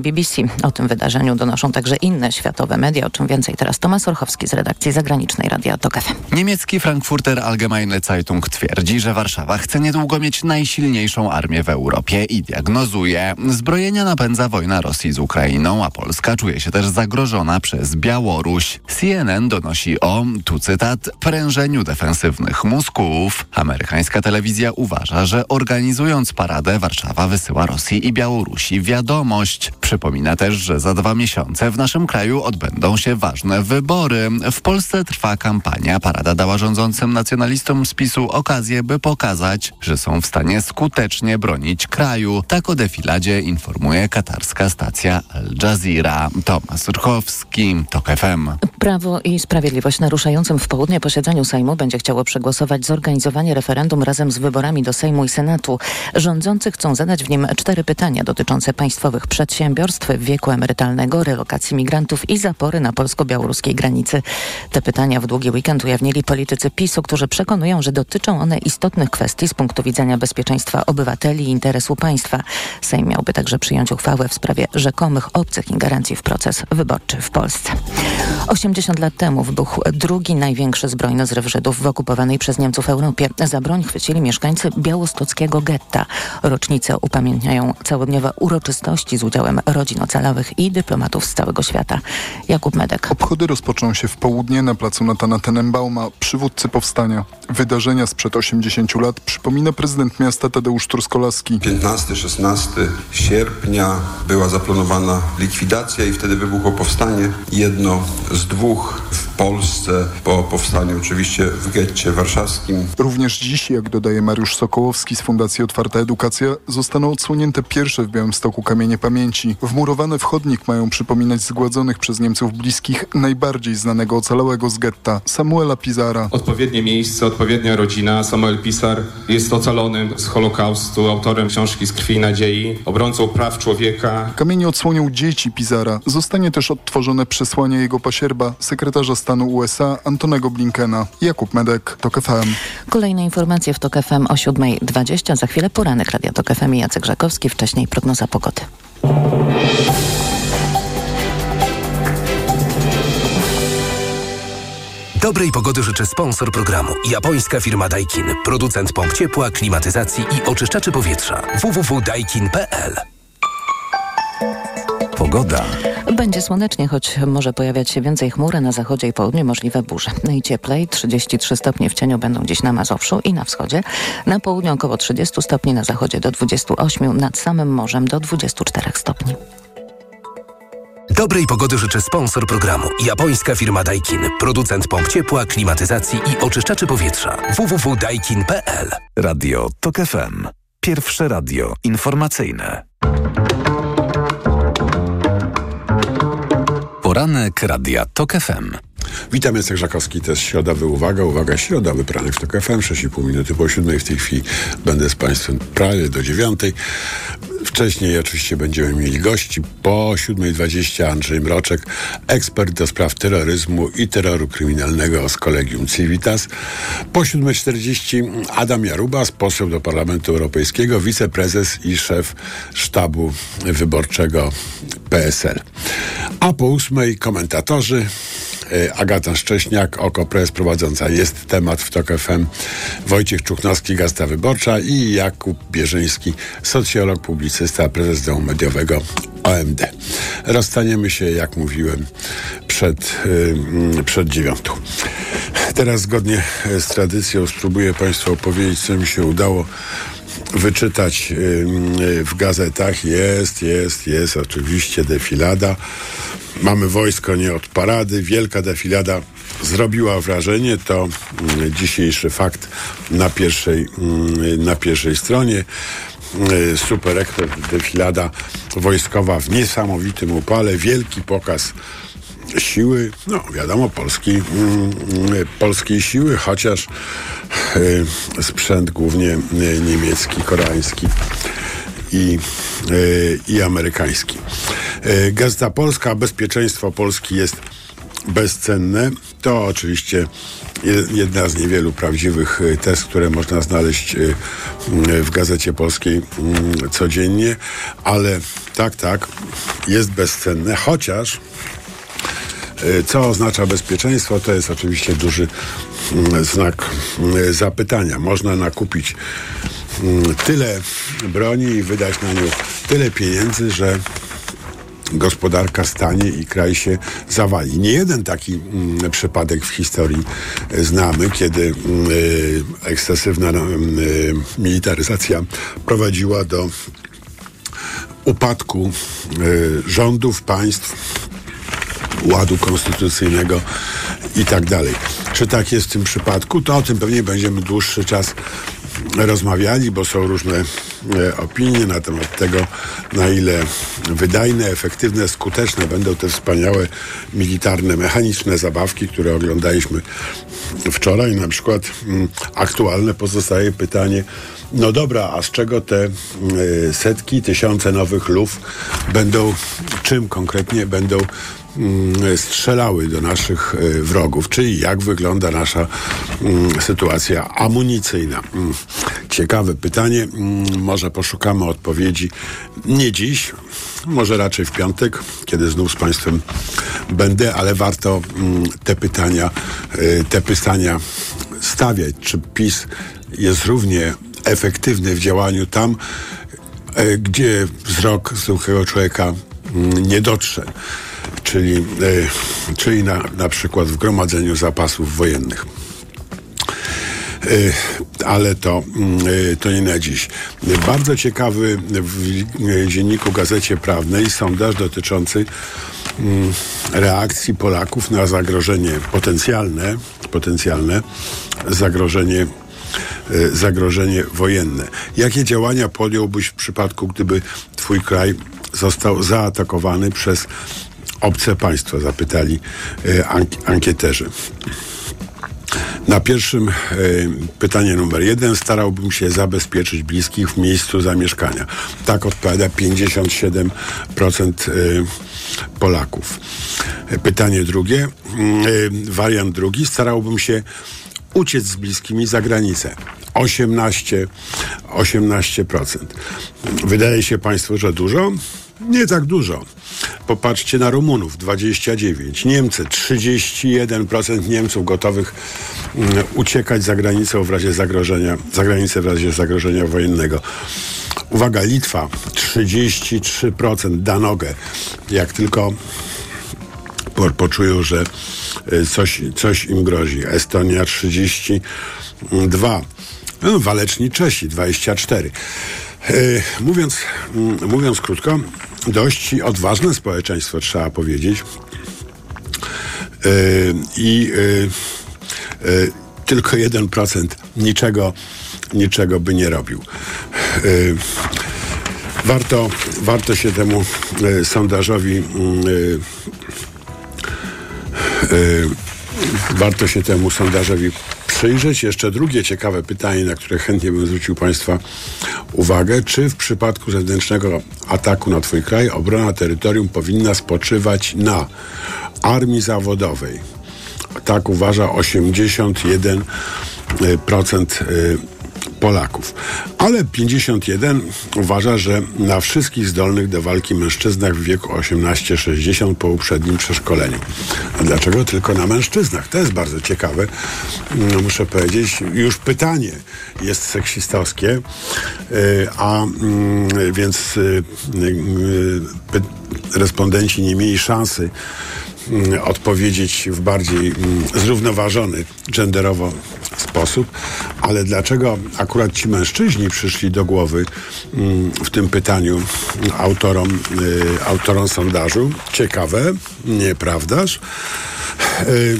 BBC. O tym wydarzeniu donoszą także inne światowe media, o czym więcej teraz Tomasz Orchowski z redakcji zagranicznej Radia Tok. Niemiecki Frankfurter Allgemeine Zeitung twierdzi, że Warszawa chce niedługo mieć najsilniejszą armię w Europie i diagnozuje. Zbrojenia napędza wojna Rosji z Ukrainą, a Polska czuje się też zagrożona przez Białoruś. CNN donosi o, tu cytat, prężeniu defensywnych mózgów. Amerykańska telewizja uważa, że organizując paradę Warszawa wysyła Rosji i Białorusi wiadomość. Przypomina też, że za dwa miesiące w naszym kraju odbędą się ważne wybory. W Polsce trwa kampania. Parada dała rządzącym nacjonalistom z PiSu okazję, by pokazać, że są w stanie skutecznie bronić kraju. Tak o defiladzie informuje katarska stacja Al Jazeera. Tomasz Urchowski, TOK FM. Prawo i Sprawiedliwość na ruszającym w południe posiedzeniu Sejmu będzie chciało przegłosować zorganizowanie referendum razem z wyborami do Sejmu i Senatu. Rządzący chcą zadać w nim cztery pytania dotyczące państwowych przedsiębiorstw, wieku emerytalnego, relokacji migrantów i zapory na polsko-białoruskiej granicy. Te pytania w długi weekend ujawnili politycy PiSu, którzy przekonują, że dotyczą one istotnych kwestii z punktu widzenia bezpieczeństwa obywateli i interesu państwa. Sejm miałby także przyjąć uchwałę w sprawie rzekomych obcych ingerencji w proces wyborczy w Polsce. 80 lat temu wybuchł drugi największy zbrojny zryw Żydów w okupowanej przez Niemców Europie. Za broń chwycili mieszkańcy białostockiego getta. Rocznice upamiętniają całodniowe uroczystości z udziałem rodzin ocalałych i dyplomatów z całego świata. Jakub Medek. Obchody rozpoczną się w południe na placu Natana Tenenbauma, przywódcy powstania. Wydarzenia sprzed 80 lat przypomina prezydent miasta Tadeusz Truskolaski. 15-16 sierpnia była zaplanowana likwidacja i wtedy wybuchło powstanie. Jedno z dwóch w Polsce po powstaniu oczywiście w getcie warszawskim. Również dziś, jak dodaje Mariusz Sokołowski z Fundacji Otwarta Edukacja, zostaną odsłonięte pierwsze w Białymstoku kamienie pamięci. Wmurowane w chodnik mają przypominać zgładzonych przez Niemców bliskich najbardziej znanego ocalałego z getta, Samuela Pizara. Odpowiednie miejsce, odpowiednia rodzina. Samuel Pisar jest ocalonym z Holokaustu, autorem książki Z krwi i nadziei, obrońcą praw człowieka. Kamienie odsłonią dzieci Pizara. Zostanie też odtworzone przesłanie jego pasierba, sekretarza stanu USA Antonego Blinkena. Jakub Medek, TOK FM. Kolejne informacje w TOK FM o 7.20. Za chwilę poranek Radia TOK FM i Jacek Żakowski. Wcześniej prognoza pogody. Dobrej pogody życzę sponsor programu. Japońska firma Daikin. Producent pomp ciepła, klimatyzacji i oczyszczaczy powietrza. www.daikin.pl Pogoda. Będzie słonecznie, choć może pojawiać się więcej chmur, a na zachodzie i południu możliwe burze. Najcieplej 33 stopnie w cieniu będą gdzieś na Mazowszu i na wschodzie. Na południu około 30 stopni, na zachodzie do 28, nad samym morzem do 24 stopni. Dobrej pogody życzę sponsor programu. Japońska firma Daikin. Producent pomp ciepła, klimatyzacji i oczyszczaczy powietrza. www.daikin.pl Radio TOK FM. Pierwsze radio informacyjne. Poranek Radia TOK FM. Witam, Jacek Żakowski, to jest środowy Uwaga, Uwaga, środa, wypranek w TOK FM, 6,5 minuty po 7. W tej chwili będę z Państwem prawie do 9. Wcześniej oczywiście będziemy mieli gości. Po 7.20 Andrzej Mroczek, ekspert do spraw terroryzmu i terroru kryminalnego z Kolegium Civitas. Po 7.40 Adam Jarubas, poseł do Parlamentu Europejskiego, wiceprezes i szef sztabu wyborczego PSL. A po 8.00 komentatorzy Agata Szcześniak, OKO.press prowadząca jest temat w TOK FM, Wojciech Czuchnowski, Gazeta Wyborcza i Jakub Bierzyński, socjolog, publicysta, prezes domu mediowego OMD. Rozstaniemy się, jak mówiłem, przed, yy, przed dziewiątą. Teraz zgodnie z tradycją spróbuję Państwu opowiedzieć, co mi się udało wyczytać w gazetach. Jest, jest, jest oczywiście defilada. Mamy wojsko nie od parady. Wielka defilada zrobiła wrażenie. To dzisiejszy fakt na pierwszej, na pierwszej stronie. Super ektor, defilada wojskowa w niesamowitym upale. Wielki pokaz siły, no wiadomo, Polski, polskiej siły, chociaż sprzęt głównie niemiecki, koreański i, i amerykański. Gazeta Polska, bezpieczeństwo Polski jest bezcenne. To oczywiście jedna z niewielu prawdziwych y, test, które można znaleźć y, w Gazecie Polskiej mm, codziennie, ale tak, tak, jest bezcenne, chociaż y, co oznacza bezpieczeństwo, to jest oczywiście duży mm, znak zapytania. Można nakupić mm, tyle broni i wydać na nią tyle pieniędzy, że gospodarka stanie i kraj się zawali. Nie jeden taki mm, przypadek w historii znamy, kiedy y, ekscesywna y, militaryzacja prowadziła do upadku rządów, państw, ładu konstytucyjnego i tak dalej. Czy tak jest w tym przypadku? To o tym pewnie będziemy dłuższy czas rozmawiali, bo są różne e, opinie na temat tego, na ile wydajne, efektywne, skuteczne będą te wspaniałe militarne, mechaniczne zabawki, które oglądaliśmy wczoraj. Na przykład mm, aktualne pozostaje pytanie, no dobra, a z czego te y, setki, tysiące nowych luf będą, czym konkretnie będą strzelały do naszych e, wrogów, czyli jak wygląda nasza mm, sytuacja amunicyjna. Mm, ciekawe pytanie, może poszukamy odpowiedzi nie dziś, może raczej w piątek, kiedy znów z Państwem będę, ale warto te pytania, e, te pytania stawiać. Czy PiS jest równie efektywny w działaniu tam, e, gdzie wzrok zwykłego człowieka nie dotrze czyli, e, czyli na, na przykład w gromadzeniu zapasów wojennych. E, ale to, mm, e, to nie na dziś. Bardzo ciekawy w dzienniku Gazecie Prawnej sondaż dotyczący mm, reakcji Polaków na zagrożenie potencjalne, potencjalne zagrożenie zagrożenie wojenne. Jakie działania podjąłbyś w przypadku, gdyby twój kraj został zaatakowany przez obce państwa, zapytali e, ankieterzy. Na pierwszym e, pytanie numer jeden starałbym się zabezpieczyć bliskich w miejscu zamieszkania. Tak odpowiada 57% e, Polaków. Pytanie drugie, wariant drugi, starałbym się uciec z bliskimi za granicę. 18, 18%. Wydaje się Państwu, że dużo? Nie tak dużo. Popatrzcie na Rumunów 29, Niemcy 31% Niemców gotowych um, uciekać za granicę w razie zagrożenia, za granicę w razie zagrożenia wojennego. Uwaga, Litwa 33% da nogę. Jak tylko po, poczują, że y, coś, coś im grozi. Estonia 32. No, waleczni Czesi 24. E, mówiąc, mm, mówiąc krótko, dość odważne społeczeństwo, trzeba powiedzieć. E, I e, tylko 1% niczego, niczego by nie robił. Warto, warto się temu sondażowi mm, warto się temu sondażowi przyjrzeć. Jeszcze drugie ciekawe pytanie, na które chętnie bym zwrócił Państwa uwagę. Czy w przypadku zewnętrznego ataku na Twój kraj obrona terytorium powinna spoczywać na armii zawodowej? Tak uważa 81% Polaków. Ale 51 uważa, że na wszystkich zdolnych do walki mężczyznach w wieku 18-60 po uprzednim przeszkoleniu. A dlaczego tylko na mężczyznach? To jest bardzo ciekawe. No, muszę powiedzieć, już pytanie jest seksistowskie, y, a mm, więc y, y, respondenci nie mieli szansy odpowiedzieć w bardziej mm, zrównoważony genderowo sposób, ale dlaczego akurat ci mężczyźni przyszli do głowy mm, w tym pytaniu autorom, y, autorom sondażu? Ciekawe, nieprawdaż? Y,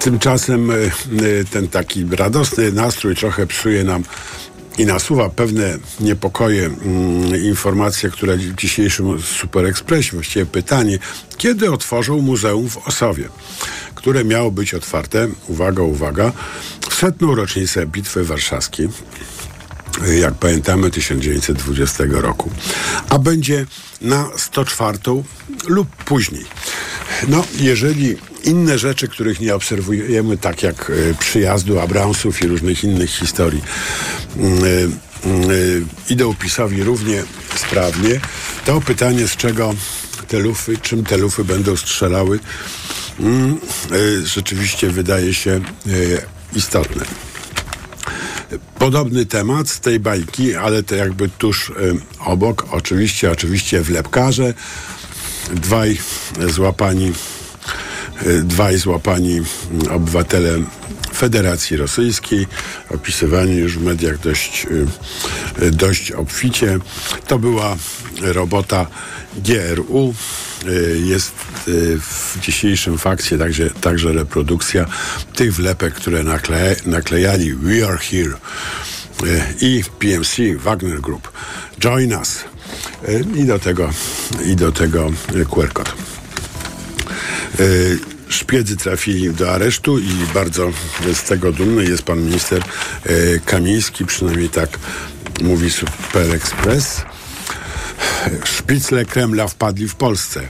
tymczasem y, ten taki radosny nastrój trochę psuje nam i nasuwa pewne niepokoje, mm, informacje, które w dzisiejszym Super Expressie, właściwie pytanie, kiedy otworzą muzeum w Osowie? które miało być otwarte, uwaga, uwaga, w setną rocznicę Bitwy Warszawskiej, jak pamiętamy, 1920 roku, a będzie na 104 lub później. No, jeżeli inne rzeczy, których nie obserwujemy, tak jak y, przyjazdu Abramsów i różnych innych historii, y, y, idą PiSowi równie sprawnie, to pytanie, z czego te lufy, czym te lufy będą strzelały, mm, rzeczywiście wydaje się istotne. Podobny temat z tej bajki, ale to jakby tuż obok, oczywiście, oczywiście wlepkarze, dwaj złapani, dwaj złapani obywatele Federacji Rosyjskiej, opisywani już w mediach dość, y, dość obficie. To była robota GRU. Y, Jest y, w dzisiejszym fakcie także, także reprodukcja tych wlepek, które nakle, naklejali We Are Here i PMC Wagner Group. Join us. I do tego, i do tego QR code. Szpiedzy trafili do aresztu i bardzo z tego dumny jest pan minister y, Kamiński, przynajmniej tak mówi Super Express. Szpicle Kremla wpadli w Polsce.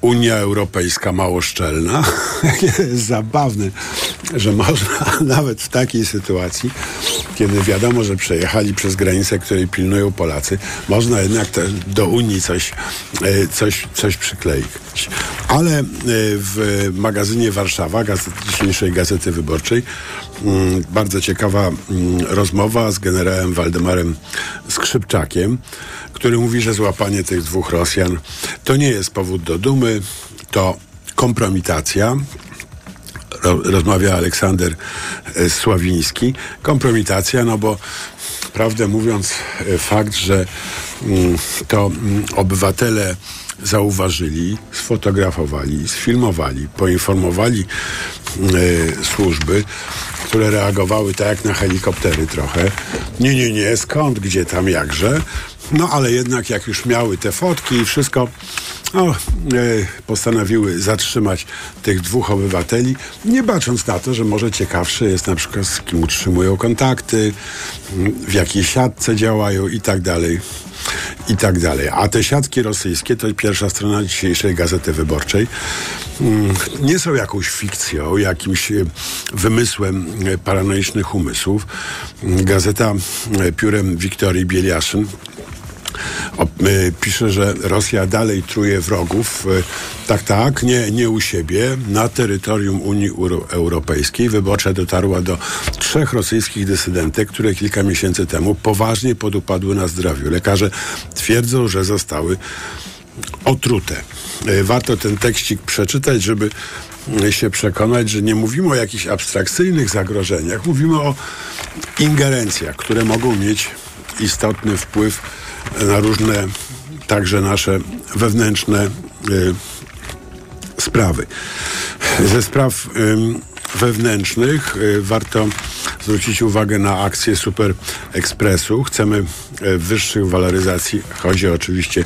Unia Europejska mało szczelna. zabawne, że można nawet w takiej sytuacji, kiedy wiadomo, że przejechali przez granicę, której pilnują Polacy, można jednak też do Unii coś, e, coś, coś przykleić. Ale e, w magazynie Warszawa, gazet, dzisiejszej Gazety Wyborczej, mm, bardzo ciekawa mm, rozmowa z generałem Waldemarem Skrzypczakiem, który mówi, że złapanie tych dwóch Rosjan to nie jest powód do dumy, to kompromitacja. Ro, rozmawia Aleksander e, Sławiński. Kompromitacja, no bo prawdę mówiąc, e, fakt, że mm, to mm, obywatele zauważyli, sfotografowali, sfilmowali, poinformowali e, służby, które reagowały tak jak na helikoptery trochę. Nie, nie, nie, skąd, gdzie tam, jakże. No ale jednak jak już miały te fotki i wszystko, no, e, postanowiły zatrzymać tych dwóch obywateli, nie bacząc na to, że może ciekawsze jest na przykład z kim utrzymują kontakty, w jakiej siatce działają i tak dalej. I tak dalej. A te siatki rosyjskie, to pierwsza strona dzisiejszej Gazety Wyborczej, mm, nie są jakąś fikcją, jakimś e, wymysłem e, paranoicznych umysłów. Mm, Gazeta piórem Wiktorii Bieliaszyn pisze, że Rosja dalej truje wrogów. Y, tak, tak, nie, nie u siebie. Na terytorium Unii Euro Europejskiej wyborcza dotarła do trzech rosyjskich dysydentek, które kilka miesięcy temu poważnie podupadły na zdrowiu. Lekarze twierdzą, że zostały otrute. Y, Warto ten tekścik przeczytać, żeby y, się przekonać, że nie mówimy o jakichś abstrakcyjnych zagrożeniach, mówimy o ingerencjach, które mogą mieć istotny wpływ na różne, także nasze wewnętrzne y, sprawy. Ze spraw wewnętrznych y, warto zwrócić uwagę na akcję Super Ekspresu. Chcemy y, wyższych waloryzacji. Chodzi oczywiście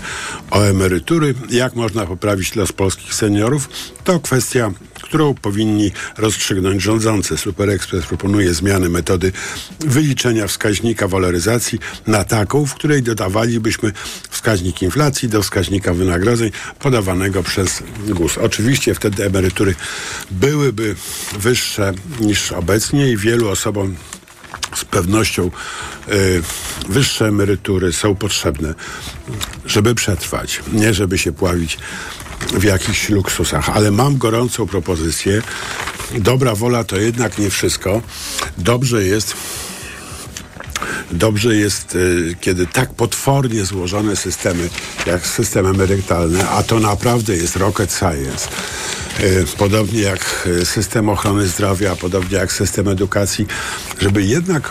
o emerytury. Jak można poprawić los polskich seniorów? To kwestia którą powinni rozstrzygnąć rządzący. Super Express proponuje zmiany metody wyliczenia wskaźnika waloryzacji na taką, w której dodawalibyśmy wskaźnik inflacji do wskaźnika wynagrodzeń podawanego przez GUS. Oczywiście wtedy emerytury byłyby wyższe niż obecnie i wielu osobom z pewnością y, wyższe emerytury są potrzebne, żeby przetrwać, nie żeby się pławić w jakichś luksusach. Ale mam gorącą propozycję. Dobra wola to jednak nie wszystko. Dobrze jest Dobrze jest, y, kiedy tak potwornie złożone systemy, jak system emerytalny, a to naprawdę jest rocket science, y, podobnie jak y, system ochrony zdrowia, podobnie jak system edukacji, żeby jednak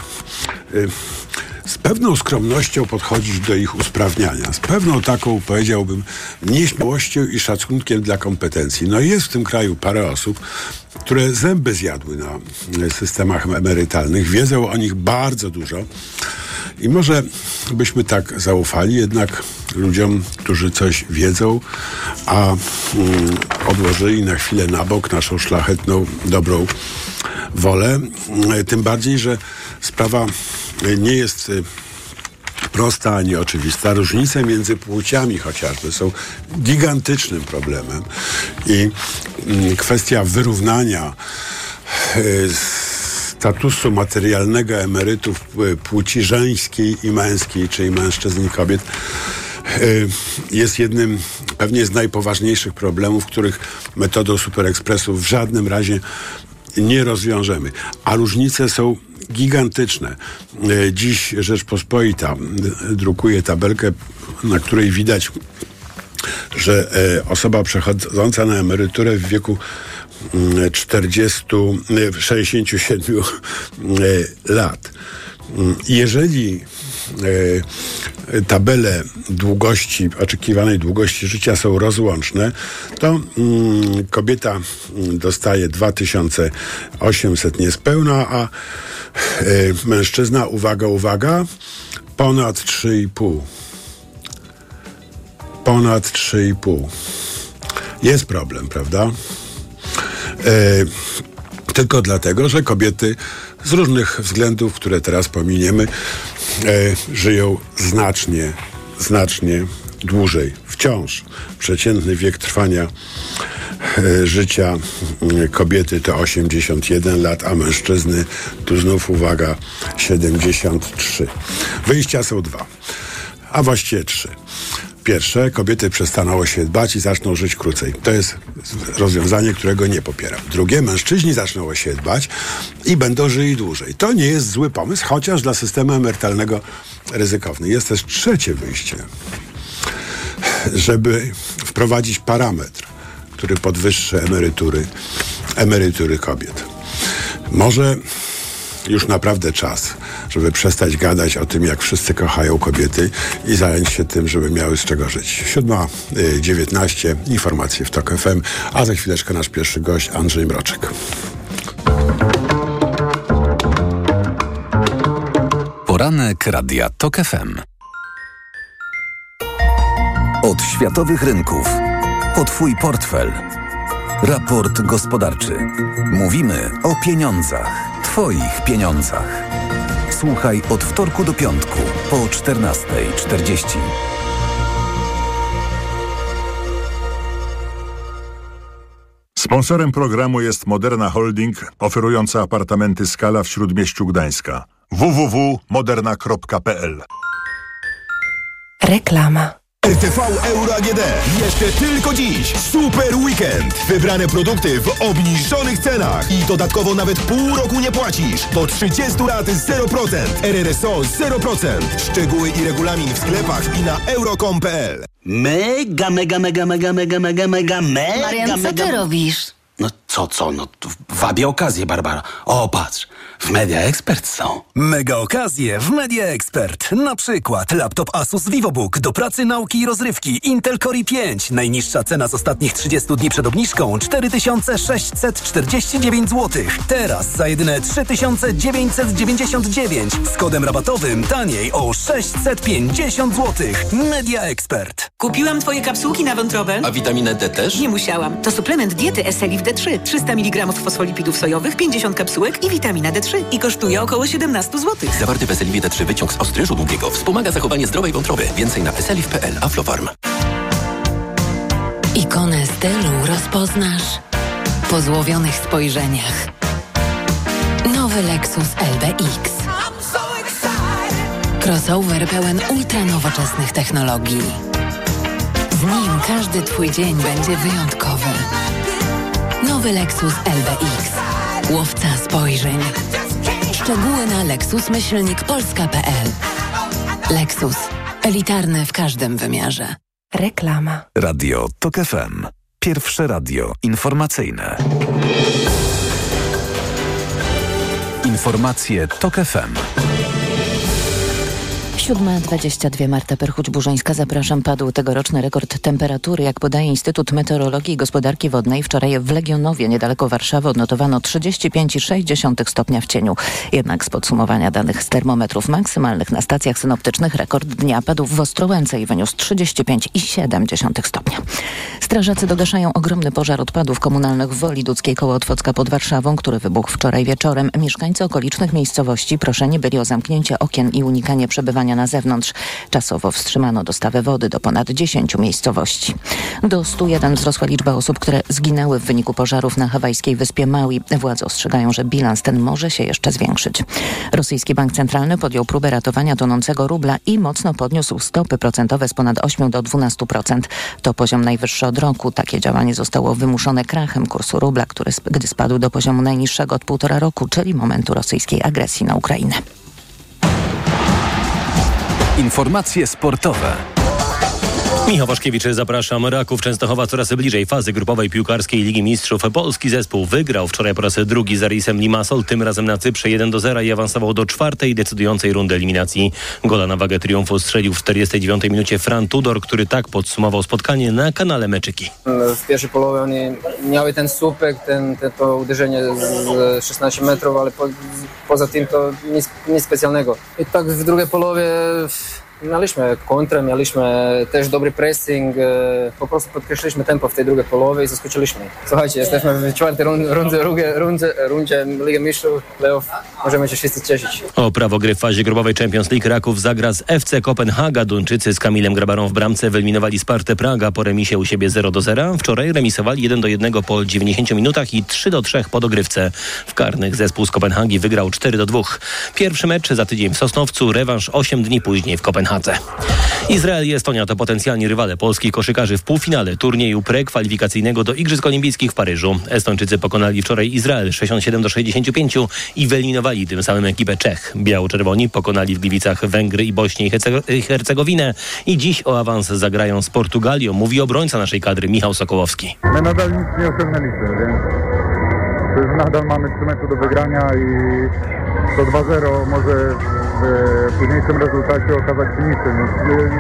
z pewną skromnością podchodzić do ich usprawniania. Z pewną taką, powiedziałbym, nieśmiałością i szacunkiem dla kompetencji. No jest w tym kraju parę osób, które zęby zjadły na systemach emerytalnych, wiedzą o nich bardzo dużo. I może byśmy tak zaufali jednak ludziom, którzy coś wiedzą, a mm, odłożyli na chwilę na bok naszą szlachetną, dobrą wolę. Tym bardziej, że sprawa nie jest prosta ani oczywista. Różnice między płciami chociażby są gigantycznym problemem i mm, kwestia wyrównania y, statusu materialnego emerytów płci żeńskiej i męskiej, czyli mężczyzn i kobiet, jest jednym pewnie z najpoważniejszych problemów, których metodą superekspresu w żadnym razie nie rozwiążemy. A różnice są gigantyczne. E, Dziś Rzeczpospolita drukuje tabelkę, na której widać, że e, osoba przechodząca na emeryturę w wieku mm, 40, e, 67 e, lat. Jeżeli tabele długości, oczekiwanej długości życia są rozłączne, to mm, kobieta mm, dostaje 2800 niespełna, a e, mężczyzna, uwaga, uwaga, ponad 3,5. Ponad 3,5. Jest problem, prawda? E, tylko dlatego, że kobiety z różnych względów, które teraz pominiemy, e, żyją znacznie, znacznie dłużej. Wciąż przeciętny wiek trwania e, życia mm, kobiety to 81 lat, a mężczyzny, tu znów uwaga, 73. Wyjścia są dwa, a właściwie trzy. Pierwsze, kobiety przestaną o siebie dbać i zaczną żyć krócej. To jest rozwiązanie, którego nie popieram. Drugie, mężczyźni zaczną o siebie dbać i będą żyli dłużej. To nie jest zły pomysł, chociaż dla systemu emerytalnego ryzykowny. Jest też trzecie wyjście, żeby wprowadzić parametr, który podwyższy emerytury, emerytury kobiet. Może już naprawdę czas, żeby przestać gadać o tym, jak wszyscy kochają kobiety i zająć się tym, żeby miały z czego żyć. 7.19, informacje w TOK FM, a za chwileczkę nasz pierwszy gość Andrzej Mroczek. Poranek Radia TOK FM. Od światowych rynków. Po Twój portfel. Raport gospodarczy. Mówimy o pieniądzach. Twoich pieniądzach. Słuchaj od wtorku do piątku po 14.40. Sponsorem programu jest Moderna Holding, oferująca apartamenty Skala w Śródmieściu Gdańska. www.moderna.pl Reklama. RTV Euro AGD. Jeszcze tylko dziś. Super weekend. Wybrane produkty w obniżonych cenach. I dodatkowo nawet pół roku nie płacisz. Do 30 lat 0%. RRSO 0%. Szczegóły i regulamin w sklepach i na euro.com.pl Mega, mega, mega, mega, mega, mega, mega, mega, Marian, co mega... ty robisz? No co, co? No wabię okazję, Barbara. O, patrz. W Media Expert są. Mega okazje w Media Expert. Na przykład laptop Asus VivoBook do pracy, nauki i rozrywki Intel Core i5. Najniższa cena z ostatnich 30 dni przed obniżką 4649 zł. Teraz za jedyne 3999 z kodem rabatowym taniej o 650 zł. Media Expert. Kupiłam twoje kapsułki na wątrobę. A witaminę D też? Nie musiałam. To suplement diety Eselif D3. 300 mg fosfolipidów sojowych, 50 kapsułek i witamina D3. I kosztuje około 17 zł. Zawarty w Eseliwie D3 wyciąg z ostryżu długiego wspomaga zachowanie zdrowej wątroby. Więcej na eseliv.pl. Aflofarm. Ikonę stylu rozpoznasz po złowionych spojrzeniach. Nowy Lexus LBX. Crossover pełen ultranowoczesnych technologii. Z nim każdy Twój dzień będzie wyjątkowy. Nowy Lexus LBX. Łowca spojrzeń. Szczegóły na lexusmyślnikpolska.pl Lexus. Elitarny w każdym wymiarze. Reklama. Radio TOK FM. Pierwsze radio informacyjne. Informacje TOK FM. 7.22 Marta Perchuć-Burzońska. Zapraszam. Padł tegoroczny rekord temperatury. Jak podaje Instytut Meteorologii i Gospodarki Wodnej, wczoraj w Legionowie, niedaleko Warszawy, odnotowano 35,6 stopnia w cieniu. Jednak z podsumowania danych z termometrów maksymalnych na stacjach synoptycznych rekord dnia padł w Ostrołęce i wyniósł 35,7 stopnia. Strażacy dogaszają ogromny pożar odpadów komunalnych w Woli Dudzkiej koło Otwocka pod Warszawą, który wybuchł wczoraj wieczorem. Mieszkańcy okolicznych miejscowości proszeni byli o zamknięcie okien i unikanie przebywania na na zewnątrz. Czasowo wstrzymano dostawę wody do ponad 10 miejscowości. Do 101 wzrosła liczba osób, które zginęły w wyniku pożarów na hawajskiej wyspie Maui. Władze ostrzegają, że bilans ten może się jeszcze zwiększyć. Rosyjski Bank Centralny podjął próbę ratowania tonącego rubla i mocno podniósł stopy procentowe z ponad 8 do 12%. To poziom najwyższy od roku. Takie działanie zostało wymuszone krachem kursu rubla, który gdy spadł do poziomu najniższego od półtora roku, czyli momentu rosyjskiej agresji na Ukrainę. Informacje sportowe. Michał Waszkiewicz, zapraszam. Raków Częstochowa coraz bliżej fazy grupowej piłkarskiej Ligi Mistrzów. Polski zespół wygrał wczoraj po raz drugi z Arisem Limassol, tym razem na Cyprze 1 do 0 i awansował do czwartej decydującej rundy eliminacji. Gola na wagę triumfu strzelił w 49 minucie Fran Tudor, który tak podsumował spotkanie na kanale Meczyki. W pierwszej połowie oni miały ten słupek, ten, to uderzenie z 16 metrów, ale po, poza tym to nic, nic specjalnego. I tak w drugiej połowie Mieliśmy kontrę, mieliśmy też dobry pressing, e, po prostu podkreśliliśmy tempo w tej drugiej połowie i zaskoczyliśmy. Słuchajcie, jesteśmy w czwartej rundzie, rundzie, rundzie, rundzie Ligi Mistrzów, playoff, możemy się wszyscy cieszyć. O prawo gry w fazie grupowej Champions League Raków zagra z FC Kopenhaga. Duńczycy z Kamilem Grabarą w bramce wyeliminowali Spartę Praga po remisie u siebie 0 do 0. Wczoraj remisowali 1 do 1 po 90 minutach i 3 do 3 po dogrywce. W karnych zespół z Kopenhagi wygrał 4 do 2. Pierwszy mecz za tydzień w Sosnowcu, rewanż 8 dni później w Kopenhadze. Izrael i Estonia to potencjalni rywale polskich koszykarzy w półfinale turnieju prekwalifikacyjnego do Igrzysk Olimpijskich w Paryżu. Estończycy pokonali wczoraj Izrael 67 do 65 i wyeliminowali tym samym ekipę Czech. Biało-czerwoni pokonali w Gliwicach Węgry i Bośnię i Hercegowinę i dziś o awans zagrają z Portugalią, mówi obrońca naszej kadry Michał Sokołowski. My nadal nic nie osiągnęliśmy, więc nadal mamy 3 mecze do wygrania i to 2-0 może w późniejszym rezultacie okazać się niczym.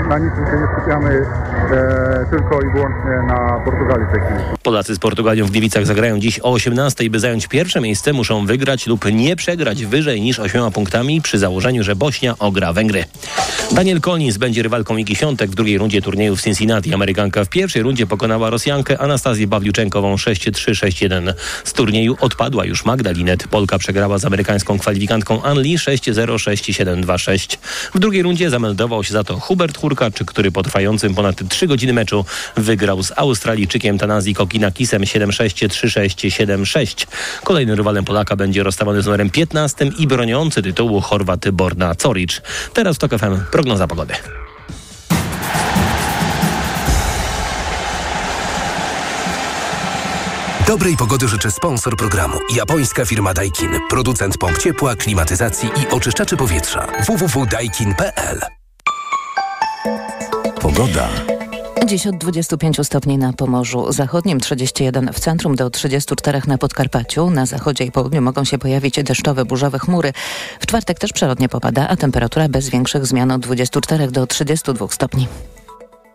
Na niczym się nie skupiamy e, tylko i wyłącznie na Portugalii w tej chwili. Polacy z Portugalią w Gliwicach zagrają dziś o 18, by zająć pierwsze miejsce muszą wygrać lub nie przegrać wyżej niż 8 punktami przy założeniu, że Bośnia ogra Węgry. Daniel Collins będzie rywalką Igi Świątek w drugiej rundzie turnieju w Cincinnati. Amerykanka w pierwszej rundzie pokonała Rosjankę Anastazję Bawliuczenkową 6-3-6-1. Z turnieju odpadła już Magda Linet. Polka przegrała z amerykańską kwalifikantką Anli 6-0-6-7-2-6. W drugiej rundzie zameldował się za to Hubert Hurkacz, który po trwającym ponad 3 godziny meczu wygrał z Australijczykiem Tanazji Kokinakisem 7-6-3-6-7-6. Kolejnym rywalem Polaka będzie rozstawiony z numerem 15 i broniący tytułu Chorwat Borna Coric. Teraz to FM prognoza pogody. Dobrej pogody życzę sponsor programu. Japońska firma Daikin. Producent pomp ciepła, klimatyzacji i oczyszczaczy powietrza. www.daikin.pl Pogoda. Dziś od 25 stopni na Pomorzu Zachodnim, 31 w centrum do 34 na Podkarpaciu. Na zachodzie i południu mogą się pojawić deszczowe, burzowe chmury. W czwartek też przelotnie popada, a temperatura bez większych zmian od 24 do 32 stopni.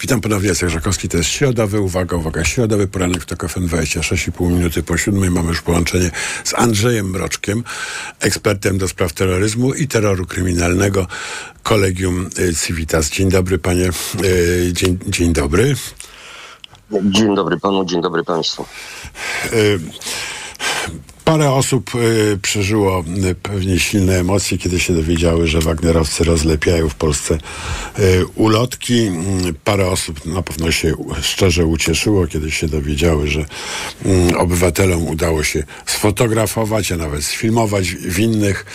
Witam ponownie, Jacek Żakowski, to jest środowy, uwaga, uwaga, środowy poranek w TOK FM 26,5 minuty po siódmej. Mamy już połączenie z Andrzejem Mroczkiem, ekspertem do spraw terroryzmu i terroru kryminalnego Kolegium Civitas. Dzień dobry, panie. Dzień, dzień dobry. Dzień dobry panu, dzień dobry państwu. Parę osób y, przeżyło y, pewnie silne emocje, kiedy się dowiedziały, że Wagnerowcy rozlepiają w Polsce y, ulotki. Y, parę osób na pewno się szczerze ucieszyło, kiedy się dowiedziały, że y, obywatelom udało się sfotografować, a nawet sfilmować winnych.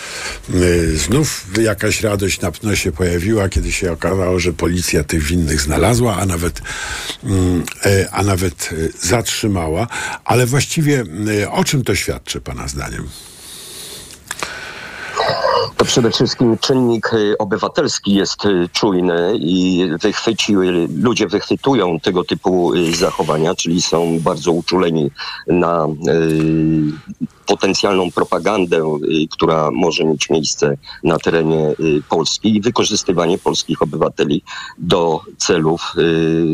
Znów jakaś radość na pewno się pojawiła, kiedy się okazało, że policja tych winnych znalazła, a nawet, a nawet zatrzymała. Ale właściwie o czym to świadczy? Pana zdaniem? To przede wszystkim czynnik obywatelski jest czujny i wychwycił, ludzie wychwytują tego typu zachowania, czyli są bardzo uczuleni na potencjalną propagandę, y, która może mieć miejsce na terenie y, Polski i wykorzystywanie polskich obywateli do celów y,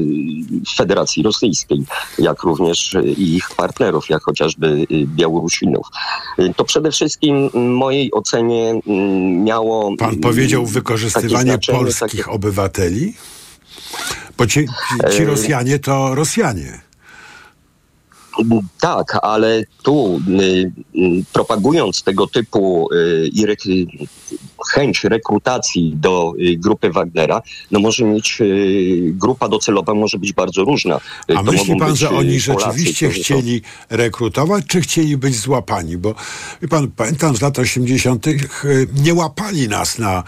Federacji Rosyjskiej, jak również ich partnerów, jak chociażby Białorusinów. To przede wszystkim w mojej ocenie mm, miało... Pan mm, powiedział wykorzystywanie polskich takie- obywateli? Bo ci, ci, ci E, Rosjanie to Rosjanie. Tak, ale tu y, y, propagując tego typu y, chęć rekrutacji do grupy Wagnera, no może mieć grupa docelowa może być bardzo różna. A to myśli pan, że oni rzeczywiście chcieli rekrutować, czy chcieli być złapani? Bo wie pan, pamiętam z lat 80. y, nie łapali nas na,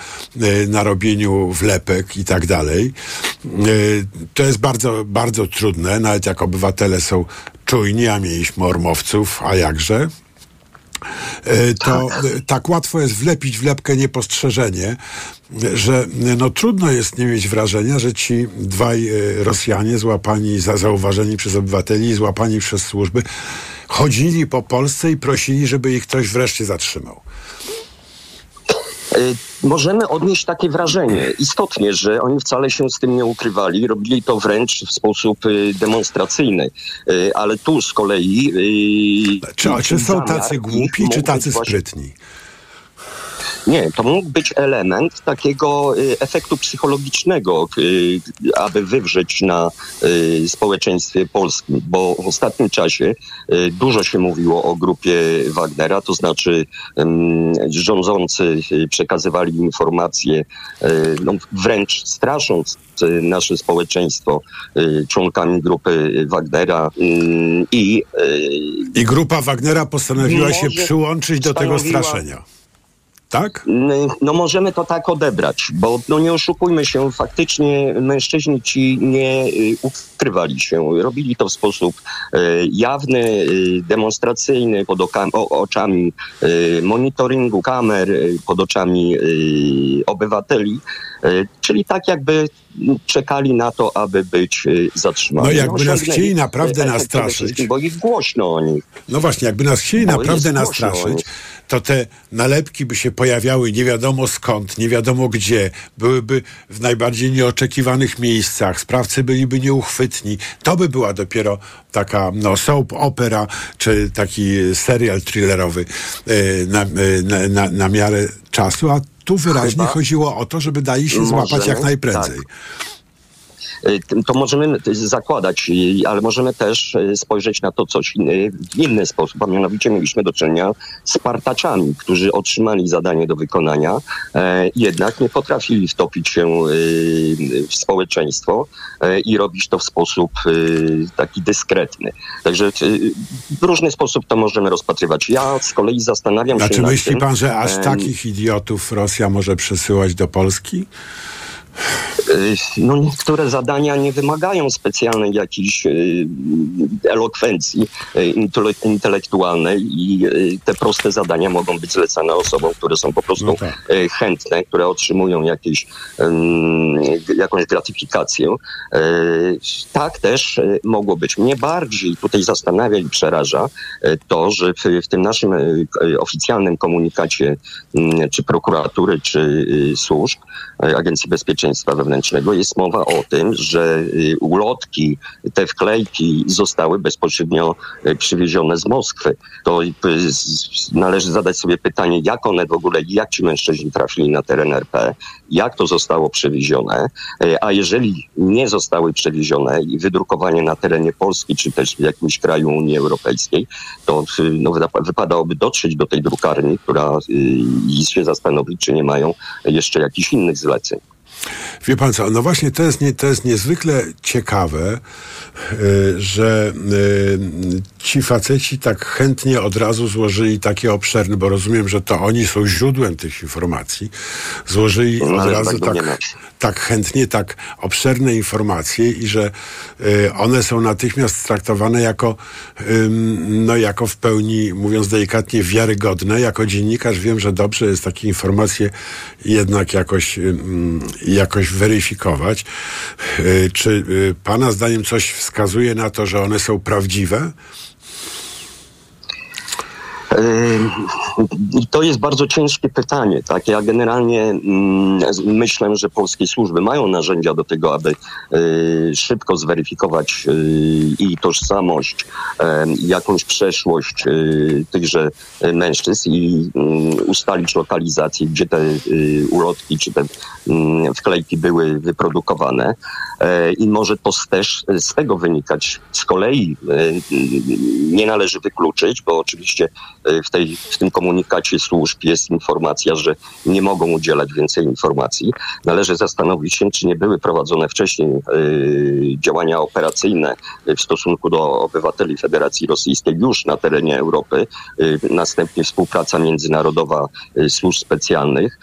na robieniu wlepek i tak dalej. To jest bardzo, bardzo trudne, nawet jak obywatele są czujni, a mieliśmy ormowców, a jakże. Y, to y, tak łatwo jest wlepić wlepkę niepostrzeżenie, y, że no, trudno jest nie mieć wrażenia, że ci dwaj y, Rosjanie złapani, za, zauważeni przez obywateli, złapani przez służby, chodzili po Polsce i prosili, żeby ich ktoś wreszcie zatrzymał. Y, Możemy odnieść takie wrażenie, istotnie, że oni wcale się z tym nie ukrywali, robili to wręcz w sposób y, demonstracyjny, Y, ale tu z kolei... Czy, czy są tacy głupi, czy tacy właśnie- sprytni? Nie, to mógł być element takiego y, efektu psychologicznego, y, aby wywrzeć na y, społeczeństwie polskim, bo w ostatnim czasie dużo się mówiło o grupie Wagnera, to znaczy rządzący przekazywali informacje, no, wręcz strasząc nasze społeczeństwo członkami grupy Wagnera i I grupa Wagnera postanowiła się przyłączyć do tego straszenia. Tak? No możemy to tak odebrać, bo no nie oszukujmy się, faktycznie mężczyźni ci nie y, ukrywali się. Robili to w sposób y, jawny, y, demonstracyjny, pod oczami monitoringu kamer, pod oczami obywateli, czyli tak jakby czekali na to, aby być y, zatrzymani. No jakby nas osiągnęli, chcieli naprawdę y, efekt nas przede straszyć. wszystkim, Bo ich głośno o nich. No właśnie, jakby nas chcieli Bo naprawdę nastraszyć, to te nalepki by się pojawiały nie wiadomo skąd, nie wiadomo gdzie, byłyby w najbardziej nieoczekiwanych miejscach, sprawcy byliby nieuchwytni. To by była dopiero taka no, soap opera, czy taki serial thrillerowy e, na, e, na, na, na miarę czasu, a tu wyraźnie Chyba chodziło o to, żeby dali się złapać możemy, jak najprędzej. Y, to możemy y, zakładać, y, ale możemy też y, spojrzeć na to coś inny, w inny sposób, a mianowicie mieliśmy do czynienia z partaczami, którzy otrzymali zadanie do wykonania, e, jednak nie potrafili wtopić się y, w społeczeństwo e, i robić to w sposób y, taki dyskretny. Także y, w różny sposób to możemy rozpatrywać. Ja z kolei zastanawiam Znaczy się nad myśli tym, pan, że aż takich idiotów Rosja może przysyłać do Polski? Y, No niektóre zadania nie wymagają specjalnej jakiejś y, elokwencji y, intele- intelektualnej i te proste zadania mogą być zlecane osobom, które są po prostu No tak. chętne, które otrzymują jakieś, jakąś gratyfikację. Tak też mogło być. Mnie bardziej tutaj zastanawia i przeraża to, że w, w tym naszym oficjalnym komunikacie czy prokuratury, czy służb, Agencji Bezpieczeństwa Wewnętrznego jest mowa o tym, że y, ulotki, te wklejki zostały bezpośrednio y, przywiezione z Moskwy. To y, należy zadać sobie pytanie, jak one w ogóle, jak ci mężczyźni trafili na teren RP, jak to zostało przewiezione, a jeżeli nie zostały przewiezione i wydrukowanie na terenie Polski, czy też w jakimś kraju Unii Europejskiej, to no, wypadałoby dotrzeć do tej drukarni, która i się zastanowić, czy nie mają jeszcze jakichś innych zleceń. Wie pan co, no właśnie to jest, nie, to jest niezwykle ciekawe, y, że y, ci faceci tak chętnie od razu złożyli takie obszerne, bo rozumiem, że to oni są źródłem tych informacji, złożyli No, od razu tak tak, tak chętnie, tak obszerne informacje i że y, one są natychmiast traktowane jako, no jako w pełni, mówiąc delikatnie, wiarygodne. Jako dziennikarz wiem, że dobrze jest takie informacje jednak jakoś, jakoś weryfikować. Y, Czy y, pana zdaniem coś wskazuje na to, że one są prawdziwe? To jest bardzo ciężkie pytanie. Tak? Ja generalnie mm, myślę, że polskie służby mają narzędzia do tego, aby y, szybko zweryfikować y, i tożsamość, jakąś przeszłość y, tychże mężczyzn i y, ustalić lokalizację, gdzie te ulotki czy te y, wklejki były wyprodukowane. E, I może to też z tego wynikać. Z kolei e, nie należy wykluczyć, bo oczywiście w, tej, w tym komunikacie służb jest informacja, że nie mogą udzielać więcej informacji. Należy zastanowić się, czy nie były prowadzone wcześniej działania operacyjne w stosunku do obywateli Federacji Rosyjskiej już na terenie Europy. Następnie współpraca międzynarodowa służb specjalnych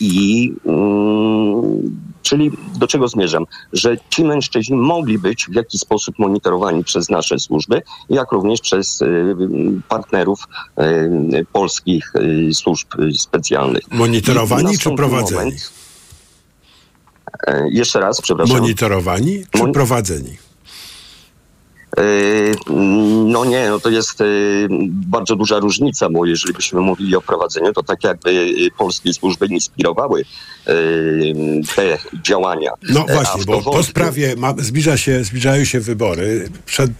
i mm, Czyli do czego zmierzam? Że ci mężczyźni mogli być w jakiś sposób monitorowani przez nasze służby, jak również przez y, partnerów y, polskich y, służb specjalnych. Monitorowani czy prowadzeni? Moment, e, jeszcze raz, przepraszam. Monitorowani czy prowadzeni? Yy, no nie, no to jest yy, bardzo duża różnica, bo jeżeli byśmy mówili o prowadzeniu, to tak jakby yy, polskie służby inspirowały te działania. No właśnie, bo po sprawie ma, zbliża się, zbliżają się wybory. Przed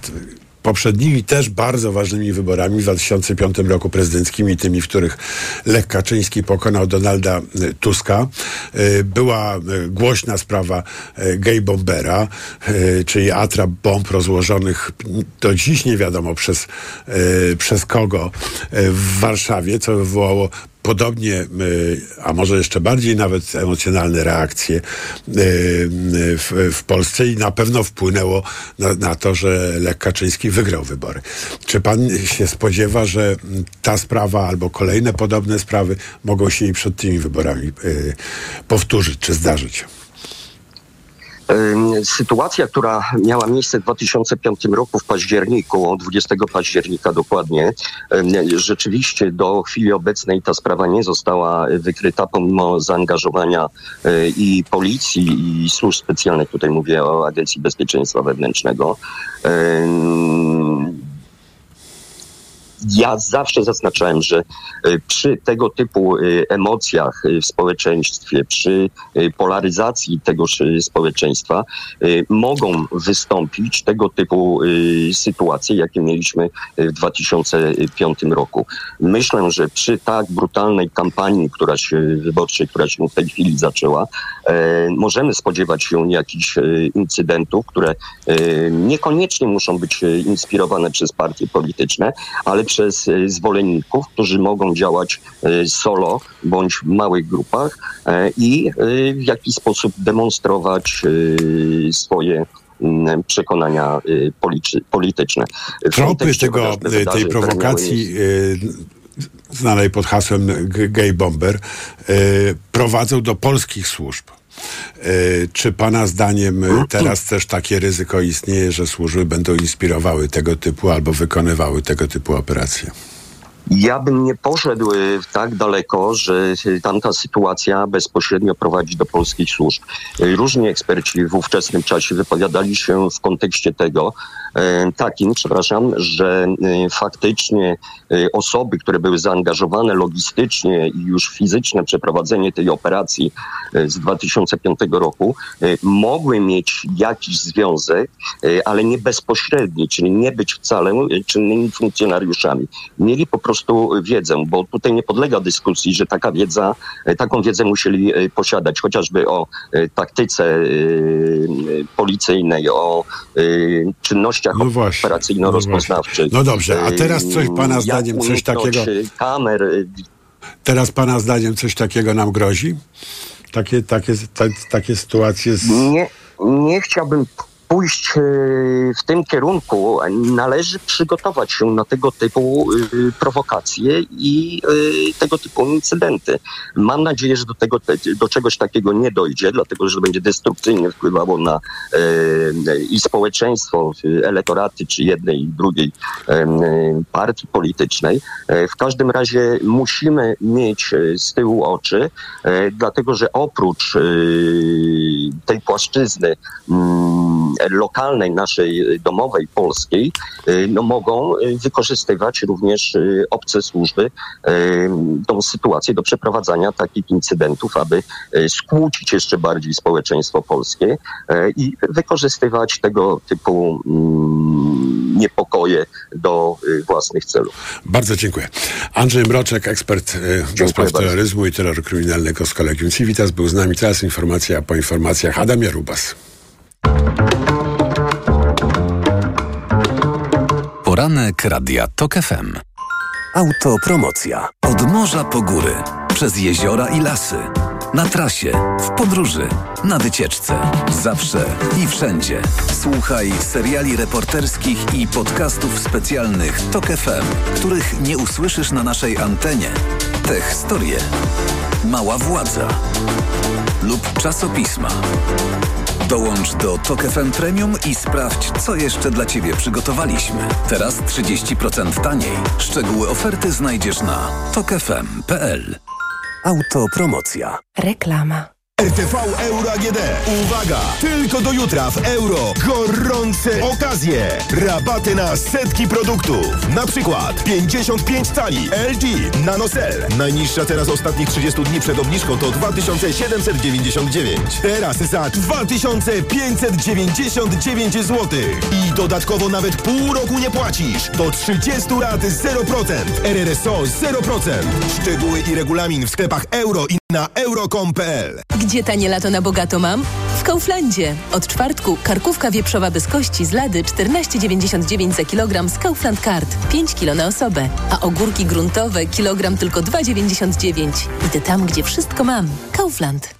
poprzednimi też bardzo ważnymi wyborami w 2005 roku prezydenckimi, tymi, w których Lech Kaczyński pokonał Donalda e, Tuska, e, była e, głośna sprawa gay bombera, czyli atrap bomb rozłożonych do dziś nie wiadomo przez, przez kogo w Warszawie, co wywołało podobnie, e, a może jeszcze bardziej nawet emocjonalne reakcje e, w, w Polsce i na pewno wpłynęło na, na, to, że Lech Kaczyński wygrał wybory. Czy pan się spodziewa, że ta sprawa albo kolejne podobne sprawy mogą się i przed tymi wyborami e, powtórzyć czy zdarzyć? Sytuacja, która miała miejsce w 2005 roku w październiku, 20 października dokładnie, rzeczywiście do chwili obecnej ta sprawa nie została wykryta pomimo zaangażowania e, i policji i służb specjalnych, tutaj mówię o Agencji Bezpieczeństwa Wewnętrznego ja zawsze zaznaczałem, że e, przy tego typu e, emocjach e, w społeczeństwie, przy polaryzacji tegoż społeczeństwa mogą wystąpić tego typu sytuacje, jakie mieliśmy w 2005 roku. Myślę, że przy tak brutalnej kampanii, która się wyborczej, która się w tej chwili zaczęła, możemy spodziewać się jakichś incydentów, które niekoniecznie muszą być inspirowane przez partie polityczne, ale przez e, zwolenników, którzy mogą działać e, solo bądź w małych grupach e, i w jakiś sposób demonstrować swoje przekonania polityczne. Tropy tego, tej prowokacji znanej pod hasłem gay bomber prowadzą do polskich służb. Czy Pana zdaniem teraz też takie ryzyko istnieje, że służby będą inspirowały tego typu albo wykonywały tego typu operacje? Ja bym nie poszedł y, tak daleko, że tamta sytuacja bezpośrednio prowadzi do polskich służb. Y, różni eksperci w ówczesnym czasie wypowiadali się w kontekście tego, e, takim, przepraszam, że y, faktycznie osoby, które były zaangażowane logistycznie i już fizycznie przeprowadzenie tej operacji z 2005 roku, mogły mieć jakiś związek, ale nie bezpośredni, czyli nie być wcale czynnymi funkcjonariuszami. Mieli po prostu prostu wiedzę, bo tutaj nie podlega dyskusji, że taka wiedza, e, taką wiedzę musieli e, posiadać, chociażby o e, taktyce policyjnej, o czynnościach no operacyjno-rozpoznawczych. No, no, dobrze, a teraz coś pana zdaniem, coś takiego... Kamer. Teraz pana zdaniem coś takiego nam grozi? Takie, takie, ta, takie sytuacje z... Nie, nie chciałbym pójść e, w tym kierunku, należy przygotować się na tego typu e, prowokacje i e, tego typu incydenty. Mam nadzieję, że do, tego, do czegoś takiego nie dojdzie, dlatego że będzie destrukcyjnie wpływało na i społeczeństwo, elektoraty czy jednej i drugiej partii politycznej. W każdym razie musimy mieć z tyłu oczy, dlatego że oprócz tej płaszczyzny mm, lokalnej, naszej domowej, polskiej, y, no mogą y, wykorzystywać również y, obce służby y, tą sytuację do przeprowadzania takich incydentów, aby y, skłócić jeszcze bardziej społeczeństwo polskie y, i wykorzystywać tego typu mm, niepokoje do y, własnych celów. Bardzo dziękuję. Andrzej Mroczek, ekspert y, do spraw terroryzmu i terroru kryminalnego z Kolegium Civitas był z nami. Teraz informacja po informacjach. Adam Jarubas. Poranek Radia TOK FM. Autopromocja. Od morza po góry, przez jeziora i lasy. Na trasie, w podróży, na wycieczce. Zawsze i wszędzie. Słuchaj seriali reporterskich i podcastów specjalnych TOK FM, których nie usłyszysz na naszej antenie. Te historie. Mała władza. Lub czasopisma. Dołącz do TOK FM Premium i sprawdź, co jeszcze dla Ciebie przygotowaliśmy. Teraz 30% taniej. Szczegóły oferty znajdziesz na tokefm.pl. Autopromocja. Reklama. RTV Euro AGD. Uwaga! Tylko do jutra w euro. Gorące okazje. Rabaty na setki produktów. Na przykład 55 cali LG NanoCell. Najniższa teraz ostatnich 30 dni przed obniżką to 2799. Teraz za 2599 zł. I dodatkowo nawet pół roku nie płacisz. Do 30 lat 0%. RRSO 0%. Szczegóły i regulamin w sklepach euro i na euro.com.pl. Gdzie tanie lato na bogato mam? W Kauflandzie. Od czwartku karkówka wieprzowa bez kości z lady 14,99 za kilogram z Kaufland Card. 5 kilo na osobę. A ogórki gruntowe kilogram tylko 2,99. Idę tam, gdzie wszystko mam. Kaufland.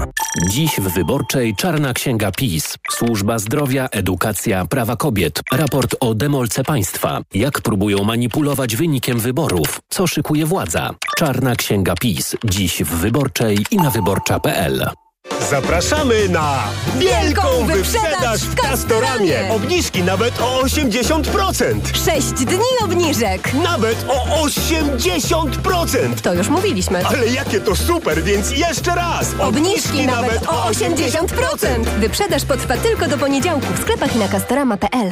Dziś w Wyborczej Czarna Księga PiS. Służba zdrowia, edukacja, prawa kobiet. Raport o demolce państwa. Jak próbują manipulować wynikiem wyborów. Co szykuje władza. Czarna Księga PiS. Dziś w Wyborczej i na wyborcza.pl. Zapraszamy na wielką wyprzedaż w Castoramie. Obniżki nawet o 80%. 6 dni obniżek. Nawet o 80%. To już mówiliśmy. Ale jakie to super, więc jeszcze raz. Obniżki nawet o 80%. Wyprzedaż potrwa tylko do poniedziałku w sklepach i na castorama.pl.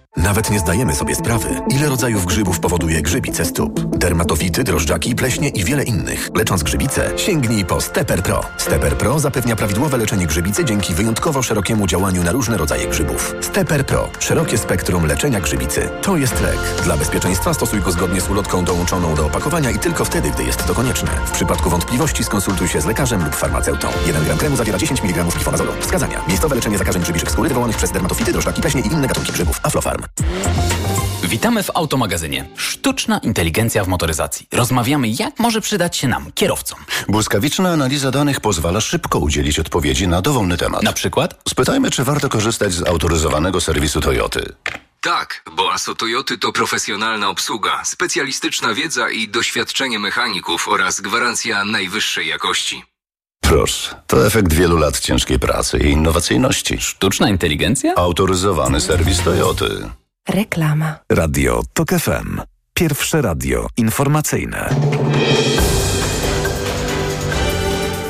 Nawet nie zdajemy sobie sprawy, ile rodzajów grzybów powoduje grzybice stóp. Dermatofity, drożdżaki, pleśnie i wiele innych. Lecząc grzybice, sięgnij po Steper Pro. Steper Pro zapewnia prawidłowe leczenie grzybicy dzięki wyjątkowo szerokiemu działaniu na różne rodzaje grzybów. Steper Pro. Szerokie spektrum leczenia grzybicy. To jest lek. Dla bezpieczeństwa stosuj go zgodnie z ulotką dołączoną do opakowania i tylko wtedy, gdy jest to konieczne. W przypadku wątpliwości skonsultuj się z lekarzem lub farmaceutą. 1 gram kremu zawiera 10 mg glifonazolu. Wskazania. Miejscowe leczenie zakażeń grzybiczych skóry wywołanych przez dermatofity, drożdżaki, pleśnie i inne gatunki grzybów. Aflofarm. Witamy w Automagazynie. Sztuczna inteligencja w motoryzacji. Rozmawiamy, jak może przydać się nam, kierowcom. Błyskawiczna analiza danych pozwala szybko udzielić odpowiedzi na dowolny temat. Na przykład? Spytajmy, czy warto korzystać z autoryzowanego serwisu Toyoty. Tak, bo ASO Toyoty to profesjonalna obsługa, specjalistyczna wiedza i doświadczenie mechaników oraz gwarancja najwyższej jakości. Proszę, to efekt wielu lat ciężkiej pracy i innowacyjności. Sztuczna inteligencja? Autoryzowany serwis Toyoty. Reklama. Radio TOK FM. Pierwsze radio informacyjne.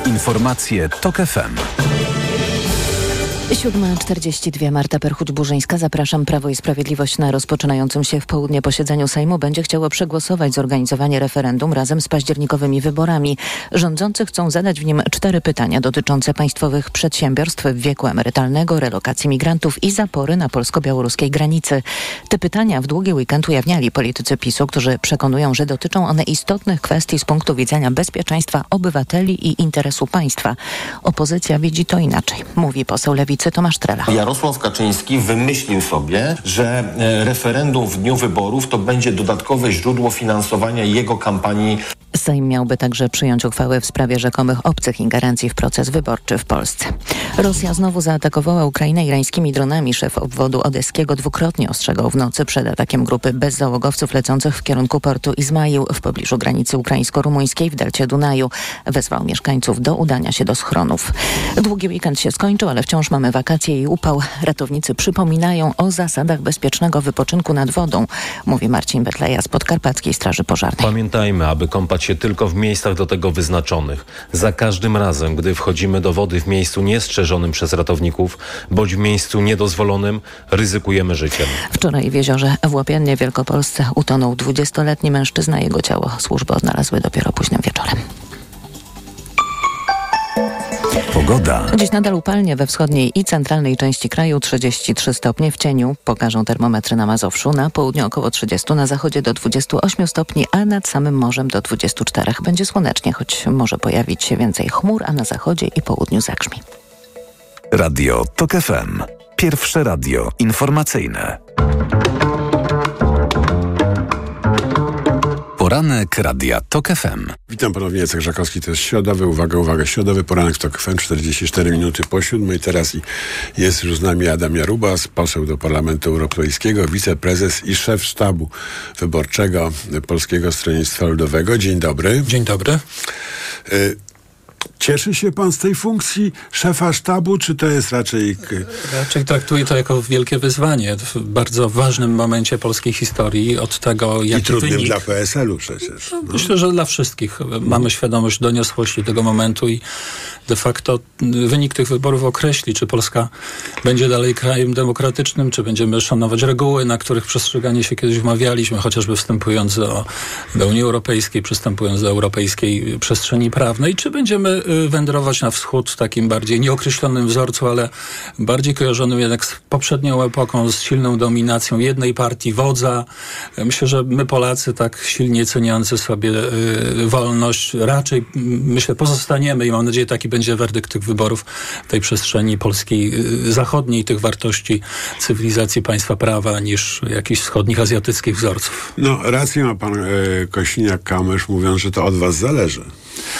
Informacje TOK FM. 7.42 Marta Perchuć-Burzyńska. Zapraszam. Prawo i Sprawiedliwość na rozpoczynającym się w południe posiedzeniu Sejmu będzie chciało przegłosować zorganizowanie referendum razem z październikowymi wyborami. Rządzący chcą zadać w nim cztery pytania dotyczące państwowych przedsiębiorstw wieku emerytalnego, relokacji migrantów i zapory na polsko-białoruskiej granicy. Te pytania w długi weekend ujawniali politycy PiSu, którzy przekonują, że dotyczą one istotnych kwestii z punktu widzenia bezpieczeństwa obywateli i interesu państwa. Opozycja widzi to inaczej, mówi poseł Lewicy Tomasz Trela. Jarosław Kaczyński wymyślił sobie, że e, referendum w dniu wyborów to będzie dodatkowe źródło finansowania jego kampanii. Sejm miałby także przyjąć uchwałę w sprawie rzekomych obcych ingerencji w proces wyborczy w Polsce. Rosja znowu zaatakowała Ukrainę irańskimi dronami. Szef obwodu odeskiego dwukrotnie ostrzegał w nocy przed atakiem grupy bezzałogowców lecących w kierunku portu Izmail w pobliżu granicy ukraińsko-rumuńskiej w delcie Dunaju. Wezwał mieszkańców do udania się do schronów. Długi weekend się skończył, ale wciąż mamy wakacje i upał. Ratownicy przypominają o zasadach bezpiecznego wypoczynku nad wodą, mówi Marcin Betleja z Podkarpackiej Straży Pożarnej. Pamiętajmy, aby kąpać się tylko w miejscach do tego wyznaczonych. Za każdym razem, gdy wchodzimy do wody w miejscu niestrzeżonym przez ratowników, bądź w miejscu niedozwolonym, ryzykujemy życiem. Wczoraj w jeziorze w Łopiennie Wielkopolsce utonął 20-letni mężczyzna. Jego ciało służby odnalazły dopiero późnym wieczorem. Pogoda. Dziś nadal upalnie we wschodniej i centralnej części kraju 33 stopnie w cieniu. Pokażą termometry na Mazowszu, na południu około 30, na zachodzie do 28 stopni, a nad samym morzem do 24. Będzie słonecznie, choć może pojawić się więcej chmur, a na zachodzie i południu zagrzmi. Radio TOK FM. Pierwsze radio informacyjne. Poranek Radia TOK FM. Witam ponownie, Jacek Żakowski, to jest środowy, uwaga, uwaga, środowy poranek w TOK FM, 44 minuty po siódmej. Teraz i jest już z nami Adam Jarubas, poseł do Parlamentu Europejskiego, wiceprezes i szef sztabu wyborczego Polskiego Stronnictwa Ludowego. Dzień dobry. Dzień dobry. Cieszy się pan z tej funkcji szefa sztabu, czy to jest raczej... Raczej traktuję to jako wielkie wyzwanie w bardzo ważnym momencie polskiej historii od tego, jak I trudnym wynik... dla PSL-u przecież. No. Myślę, że dla wszystkich. Mamy świadomość doniosłości tego momentu i de facto wynik tych wyborów określi, czy Polska będzie dalej krajem demokratycznym, czy będziemy szanować reguły, na których przestrzeganie się kiedyś umawialiśmy, chociażby wstępując do, do Unii Europejskiej, przystępując do europejskiej przestrzeni prawnej, czy będziemy wędrować na wschód w takim bardziej nieokreślonym wzorcu, ale bardziej kojarzonym jednak z poprzednią epoką, z silną dominacją jednej partii, wodza. Myślę, że my Polacy tak silnie ceniący sobie y, wolność, raczej myślę pozostaniemy i mam nadzieję taki będzie werdykt tych wyborów w tej przestrzeni polskiej y, zachodniej, tych wartości cywilizacji państwa prawa niż jakichś wschodnich, azjatyckich wzorców. No rację ma pan Kosiniak-Kamysz mówiąc, że to od was zależy.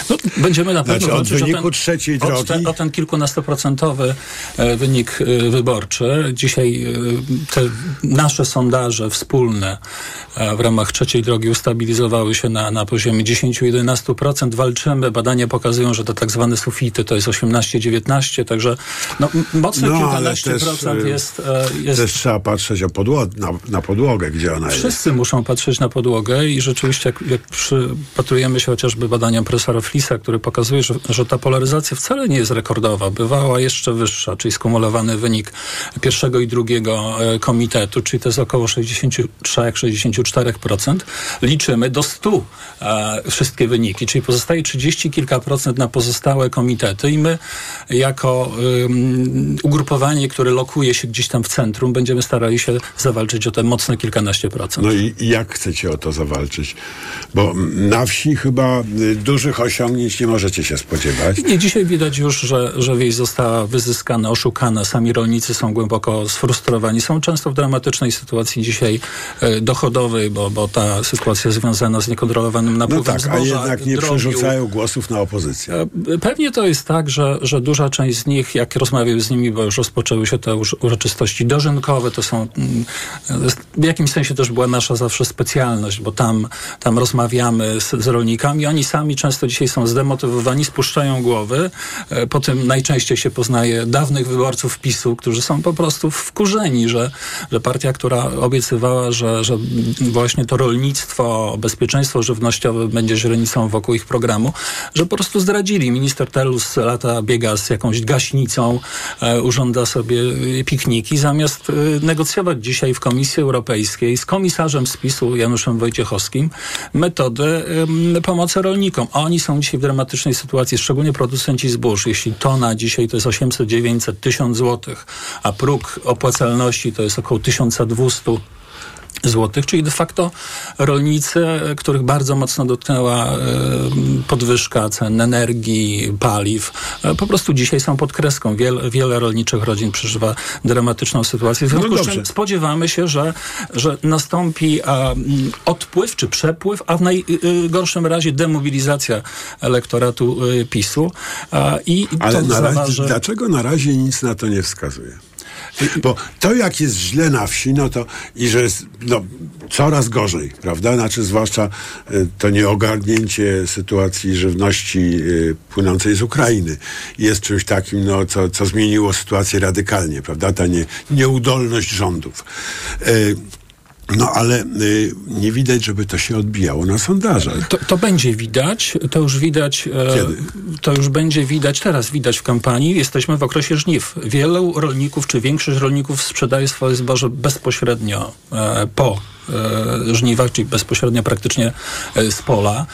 No, będziemy na pewno znaczy, od wyniku o ten, trzeciej drogi. O ten, o ten kilkunastoprocentowy e, wynik e, wyborczy. Dzisiaj e, te nasze sondaże wspólne w ramach trzeciej drogi ustabilizowały się na, na poziomie 10-11%. Walczymy. Badania pokazują, że to tak zwane sufity to jest 18-19, także no, mocne no, kilkanaście procent jest, jest... Też trzeba patrzeć o podło na, na podłogę, gdzie ona Wszyscy jest. Wszyscy muszą patrzeć na podłogę i rzeczywiście jak, jak przypatrujemy się chociażby badaniom Flisa, który pokazuje, że, że ta polaryzacja wcale nie jest rekordowa, bywała jeszcze wyższa, czyli skumulowany wynik pierwszego i drugiego komitetu, czyli to jest około 63-64%. Liczymy do 100 e, wszystkie wyniki, czyli pozostaje 30 kilka procent na pozostałe komitety i my jako ugrupowanie, które lokuje się gdzieś tam w centrum, będziemy starali się zawalczyć o te mocne kilkanaście procent. No i jak chcecie o to zawalczyć? Bo na wsi chyba dużych osiągnięć nie możecie się spodziewać. I dzisiaj widać już, że, że wieś została wyzyskana, oszukana. Sami rolnicy są głęboko sfrustrowani. Są często w dramatycznej sytuacji dzisiaj e, dochodowej, bo, bo ta sytuacja związana z niekontrolowanym napływem No tak, zboża, a jednak nie drobiu. przerzucają głosów na opozycję. E, Pewnie to jest tak, że, że duża część z nich, jak rozmawiam z nimi, bo już rozpoczęły się te uroczystości dożynkowe, to są mm, w jakimś sensie też była nasza zawsze specjalność, bo tam, tam rozmawiamy z, z rolnikami. Oni sami często często dzisiaj są zdemotywowani, spuszczają głowy. E, Po tym najczęściej się poznaje dawnych wyborców PiSu, którzy są po prostu wkurzeni, że, że partia, która obiecywała, że, że właśnie to rolnictwo, bezpieczeństwo żywnościowe będzie źrenicą wokół ich programu, że po prostu zdradzili. Minister Telus lata biega z jakąś gaśnicą, e, urządza sobie e, pikniki, zamiast e, negocjować dzisiaj w Komisji Europejskiej z komisarzem z PiSu Januszem Wojciechowskim metodę em, pomocy rolnikom. Oni są dzisiaj w dramatycznej sytuacji, szczególnie producenci zbóż. Jeśli tona dzisiaj to jest 800, 900, 1000 złotych, a próg opłacalności to jest około 1200 złotych, czyli de facto rolnicy, e, których bardzo mocno dotknęła e, podwyżka cen energii, paliw, e, po prostu dzisiaj są pod kreską. Wiele, wiele rolniczych rodzin przeżywa dramatyczną sytuację. W No związku z dobrze. czym spodziewamy się, że, że nastąpi odpływ czy przepływ, a w najgorszym razie demobilizacja elektoratu y, PiSu. I Ale na razie, dlaczego na razie nic na to nie wskazuje? Bo to, jak jest źle na wsi, no to i że jest no, coraz gorzej, prawda? Znaczy, zwłaszcza y, to nieogarnięcie sytuacji żywności y, płynącej z Ukrainy jest czymś takim, no, co, co zmieniło sytuację radykalnie, prawda? Ta nie, nieudolność rządów. No ale y, nie widać, żeby to się odbijało na sondażach. To, to będzie widać, to już widać, e, to już będzie widać, teraz widać w kampanii. Jesteśmy w okresie żniw. Wielu rolników, czy większość rolników sprzedaje swoje zboże bezpośrednio e, po e, żniwach, czyli bezpośrednio praktycznie e, z pola.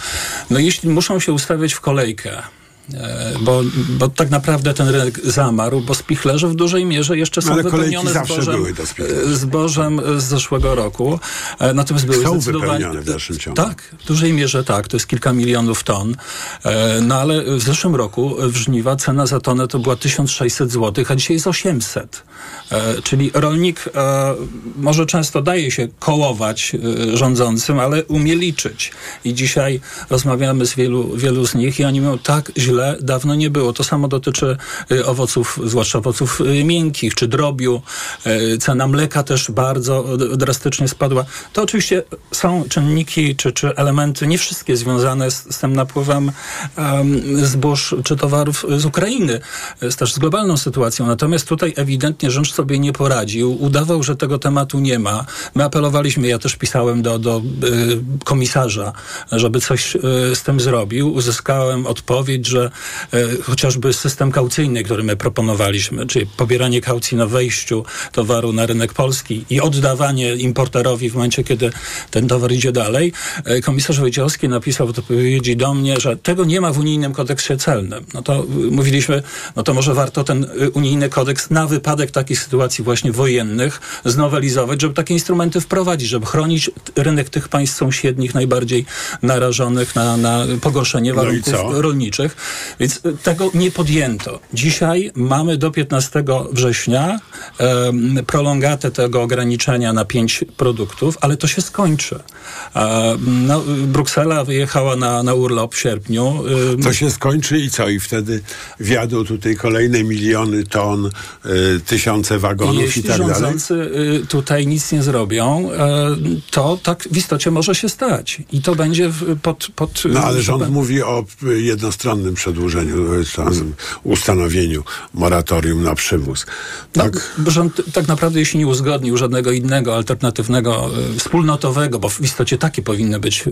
No jeśli muszą się ustawiać w kolejkę, bo, bo tak naprawdę ten rynek zamarł, bo spichlerze w dużej mierze jeszcze są ale wypełnione zbożem, e, zbożem z zeszłego roku. E, Natomiast były Są zdecydowanie... wypełnione w dalszym ciągu. Tak, w dużej mierze tak, to jest kilka milionów ton. E, no ale w zeszłym roku w żniwa cena za tonę to była 1600 zł, a dzisiaj jest 800. E, czyli rolnik e, może często daje się kołować e, rządzącym, ale umie liczyć. I dzisiaj rozmawiamy z wielu, wielu z nich i oni mówią, tak źle dawno nie było. To samo dotyczy e, owoców, zwłaszcza owoców e, miękkich czy drobiu. E, Cena mleka też bardzo drastycznie spadła. To oczywiście są czynniki czy, czy elementy, nie wszystkie związane z, z tym napływem em, zbóż czy towarów z Ukrainy, z też z globalną sytuacją. Natomiast tutaj ewidentnie rząd sobie nie poradził, udawał, że tego tematu nie ma. My apelowaliśmy, ja też pisałem do, do y, komisarza, żeby coś y, z tym zrobił. Uzyskałem odpowiedź, że y, chociażby system kaucyjny, który my proponowaliśmy, czyli pobieranie kaucji na wejściu towaru na rynek polski i oddawanie importerowi w momencie, kiedy ten towar idzie dalej. E, Komisarz Wojciechowski napisał w odpowiedzi do mnie, że tego nie ma w unijnym kodeksie celnym. No to y, mówiliśmy, no to może warto ten y, unijny kodeks na wypadek takich sytuacji właśnie wojennych znowelizować, żeby takie instrumenty wprowadzić, żeby chronić rynek tych państw sąsiednich najbardziej narażonych na, na pogorszenie No warunków co? rolniczych. Więc y, tego nie podjęto. Dzisiaj mamy do 15 września em, prolongatę tego ograniczenia na pięć produktów, ale to się skończy. E, no, y, Bruksela wyjechała na, na urlop w sierpniu. Y, To się skończy i co? I wtedy wjadą tutaj kolejne miliony ton, y, tysiące wagonów i, jeśli tak dalej. rządzący y, tutaj nic nie zrobią, e, to tak w istocie może się stać. I to będzie w, pod, pod... No ale rząd mówi o y, jednostronnym przedłużeniu, tam, ustanowieniu moratorium na przywóz. Tak? No, rząd tak naprawdę, jeśli nie uzgodnił żadnego innego, alternatywnego, y, wspólnotowego, bo w istocie takie powinny być y,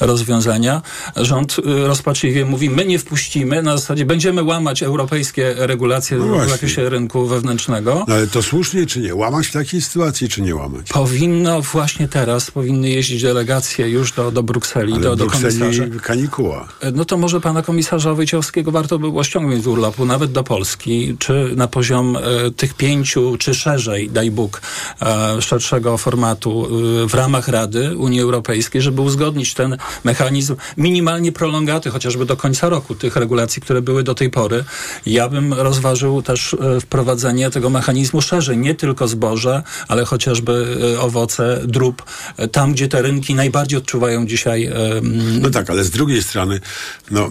rozwiązania, rząd rozpaczliwie mówi, my nie wpuścimy, na zasadzie będziemy łamać europejskie regulacje No w zakresie rynku wewnętrznego. No ale to słusznie czy nie? Łamać w takiej sytuacji czy nie łamać? Powinno właśnie teraz, powinny jeździć delegacje już do, do Brukseli, Ale do, do Brukseli komisarza. kanikuła. No to może pana komisarza Wojciechowskiego warto by było ściągnąć z urlopu, nawet do Polski, czy na poziom e, tych pięciu, czy szerzej, daj Bóg, e, szerszego formatu e, w ramach Rady Unii Europejskiej, żeby uzgodnić ten mechanizm minimalnie prolongaty, chociażby do końca roku, tych regulacji, które były do tej pory. Ja bym rozważył też wprowadzenie tego mechanizmu szerzej, nie tylko zboże, ale chociażby owoce, drób, tam, gdzie te rynki najbardziej odczuwają dzisiaj No tak, ale z drugiej strony, no,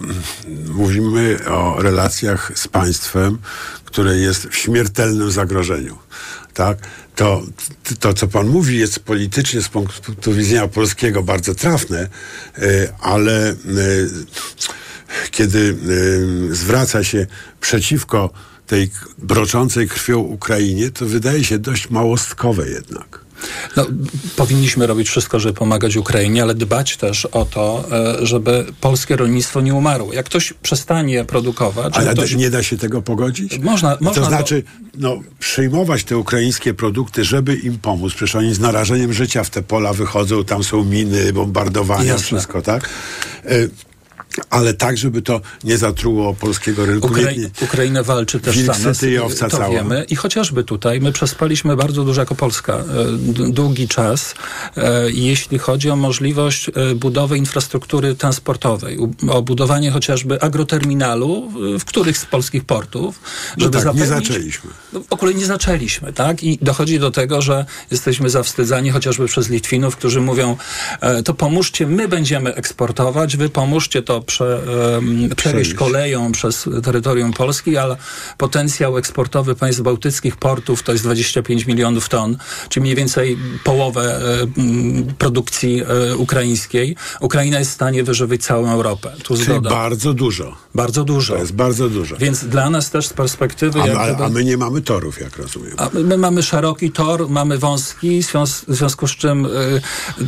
mówimy o relacjach z państwem, które jest w śmiertelnym zagrożeniu. Tak? To, to, co pan mówi, jest politycznie z punktu widzenia polskiego bardzo trafne, y, ale y, kiedy y, zwraca się przeciwko tej broczącej krwią Ukrainie, to wydaje się dość małostkowe jednak. No, powinniśmy robić wszystko, żeby pomagać Ukrainie, ale dbać też o to, e, żeby polskie rolnictwo nie umarło. Jak ktoś przestanie produkować... Ale ktoś... nie da się tego pogodzić? Można, można to znaczy, no, przyjmować te ukraińskie produkty, żeby im pomóc. Przecież oni z narażeniem życia w te pola wychodzą, tam są miny, bombardowania, Jasne. wszystko, tak? Y ale tak, żeby to nie zatruło polskiego rynku. Ukrai nie, Ukraina walczy też owca to cała. wiemy. I chociażby tutaj my przespaliśmy bardzo dużo jako Polska e, długi czas, e, jeśli chodzi o możliwość e, budowy infrastruktury transportowej, o budowanie chociażby agroterminalu w których z polskich portów, no żeby tak, zapewnić... nie zaczęliśmy. No, w ogóle nie zaczęliśmy, tak? I dochodzi do tego, że jesteśmy zawstydzani chociażby przez Litwinów, którzy mówią, to pomóżcie, my będziemy eksportować, wy pomóżcie to prze, przewieźć koleją przez terytorium Polski, ale potencjał eksportowy państw bałtyckich portów to jest 25 milionów ton, czyli mniej więcej połowę produkcji um, ukraińskiej. Ukraina jest w stanie wyżywić całą Europę. Tu czyli zgoda. bardzo dużo. Bardzo dużo. To jest bardzo dużo. Więc dla nas też z perspektywy... A, a, gdyby, a my nie mamy torów, jak rozumiem. a my mamy szeroki tor, mamy wąski, w związku, w związku z czym y,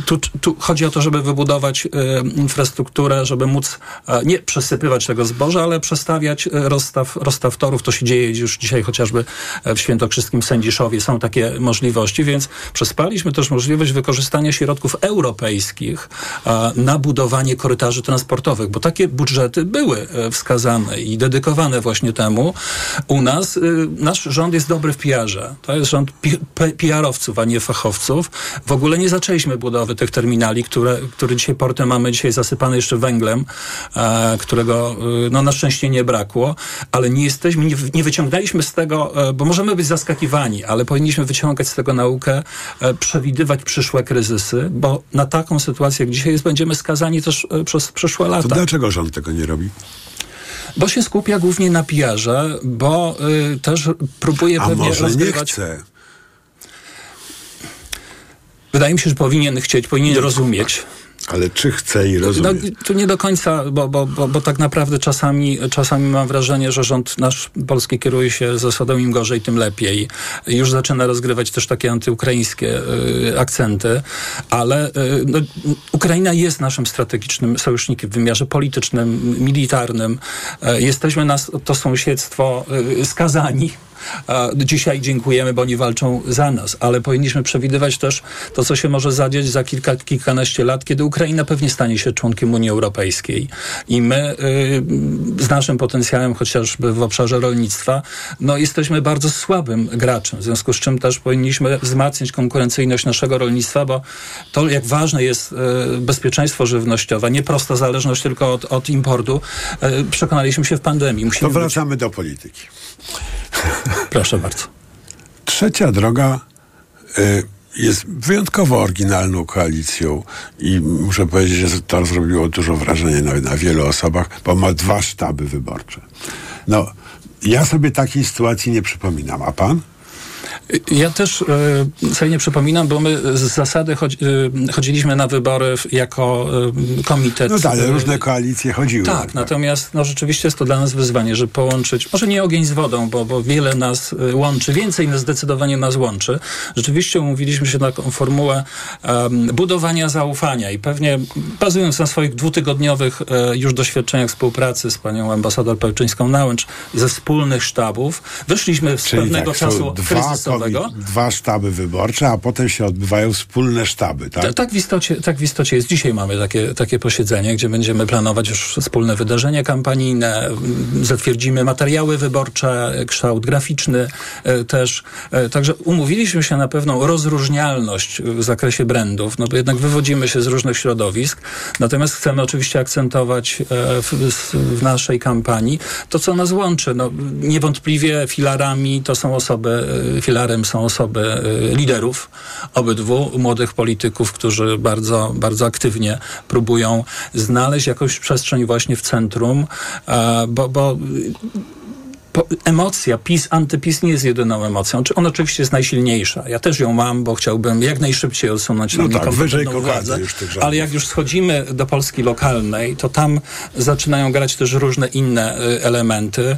tu, tu chodzi o to, żeby wybudować y, infrastrukturę, żeby móc nie przesypywać tego zboża, ale przestawiać rozstaw, rozstaw torów. To się dzieje już dzisiaj chociażby w Świętokrzyskim Sędziszowie. Są takie możliwości, więc przespaliśmy też możliwość wykorzystania środków europejskich na budowanie korytarzy transportowych, bo takie budżety były wskazane i dedykowane właśnie temu. U nas nasz rząd jest dobry w PR-ze. To jest rząd PR-owców, a nie fachowców. W ogóle nie zaczęliśmy budowy tych terminali, które, które dzisiaj portem mamy dzisiaj zasypane jeszcze węglem, którego no, na szczęście nie brakło, ale nie jesteśmy, nie, nie wyciągnęliśmy z tego, bo możemy być zaskakiwani, ale powinniśmy wyciągać z tego naukę, przewidywać przyszłe kryzysy, bo na taką sytuację, jak dzisiaj jest, będziemy skazani też przez przyszłe lata. To dlaczego rząd tego nie robi? Bo się skupia głównie na PR-ze, bo y, też próbuje A pewnie może rozgrywać... nie chce? Wydaje mi się, że powinien chcieć, powinien rozumieć. Ale czy chce i rozumie? No, tu nie do końca, bo, bo, bo, bo tak naprawdę czasami, czasami mam wrażenie, że rząd nasz polski kieruje się zasadą im gorzej, tym lepiej. Już zaczyna rozgrywać też takie antyukraińskie y, akcenty, ale y, no, Ukraina jest naszym strategicznym sojusznikiem w wymiarze politycznym, militarnym. Y, jesteśmy na to sąsiedztwo y, skazani. Dzisiaj dziękujemy, bo oni walczą za nas, ale powinniśmy przewidywać też to, co się może zadzieć za kilka, kilkanaście lat, kiedy Ukraina pewnie stanie się członkiem Unii Europejskiej. I my y, z naszym potencjałem, chociażby w obszarze rolnictwa, no jesteśmy bardzo słabym graczem, w związku z czym też powinniśmy wzmacniać konkurencyjność naszego rolnictwa, bo to, jak ważne jest y, bezpieczeństwo żywnościowe, nie prosta zależność tylko od, od importu, y, przekonaliśmy się w pandemii. Musimy to wracamy być... do polityki. Proszę bardzo. Trzecia droga y, jest wyjątkowo oryginalną koalicją i muszę powiedzieć, że to zrobiło dużo wrażenia nawet na wielu osobach, bo ma dwa sztaby wyborcze. No, ja sobie takiej sytuacji nie przypominam. A pan? Ja też y, sobie nie przypominam, bo my z zasady chodzi, y, chodziliśmy na wybory jako y, komitet. No tak, ale różne koalicje chodziły. Tak, tak, natomiast no, rzeczywiście jest to dla nas wyzwanie, żeby połączyć, może nie ogień z wodą, bo, bo wiele nas łączy, więcej zdecydowanie nas łączy. Rzeczywiście umówiliśmy się na taką formułę um, budowania zaufania i pewnie bazując na swoich dwutygodniowych e, już doświadczeniach współpracy z panią ambasador Pełczyńską-Nałęcz ze wspólnych sztabów, wyszliśmy z Czyli pewnego tak, czasu kryzysowego. Dwa sztaby wyborcze, a potem się odbywają wspólne sztaby, tak? Ta, tak, w istocie, tak w istocie jest. Dzisiaj mamy takie, takie posiedzenie, gdzie będziemy planować już wspólne wydarzenia kampanijne, zatwierdzimy materiały wyborcze, kształt graficzny e, też. E, także umówiliśmy się na pewną rozróżnialność w zakresie brandów, no bo jednak wywodzimy się z różnych środowisk, natomiast chcemy oczywiście akcentować e, w, w naszej kampanii to, co nas łączy. No, niewątpliwie filarami to są osoby, filary są osoby y, liderów obydwu młodych polityków, którzy bardzo, bardzo aktywnie próbują znaleźć jakąś przestrzeń właśnie w centrum, bo, bo emocja PiS, antypis nie jest jedyną emocją. Ona oczywiście jest najsilniejsza. Ja też ją mam, bo chciałbym jak najszybciej odsunąć No na tak, wyżej władzę. Ale jak już schodzimy do Polski lokalnej, to tam zaczynają grać też różne inne y, elementy.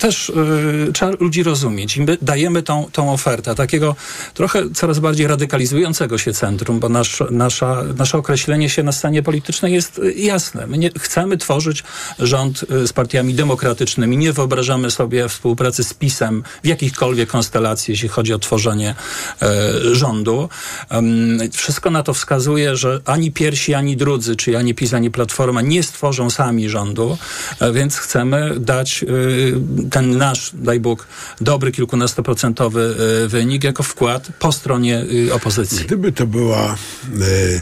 Też y, trzeba ludzi rozumieć. I my dajemy tą, tą ofertę takiego trochę coraz bardziej radykalizującego się centrum, bo nasz, nasza, nasze określenie się na scenie politycznej jest y, jasne. My nie, chcemy tworzyć rząd z partiami demokratycznymi. Nie wyobrażamy sobie współpracy z PiSem w jakichkolwiek konstelacji, jeśli chodzi o tworzenie e, rządu. Em, wszystko na to wskazuje, że ani pierwsi, ani drudzy, czyli ani PiS, ani Platforma nie stworzą sami rządu, e, więc chcemy dać y, ten nasz, daj Bóg, dobry kilkunastoprocentowy y, wynik jako wkład po stronie y, opozycji. Gdyby to była y,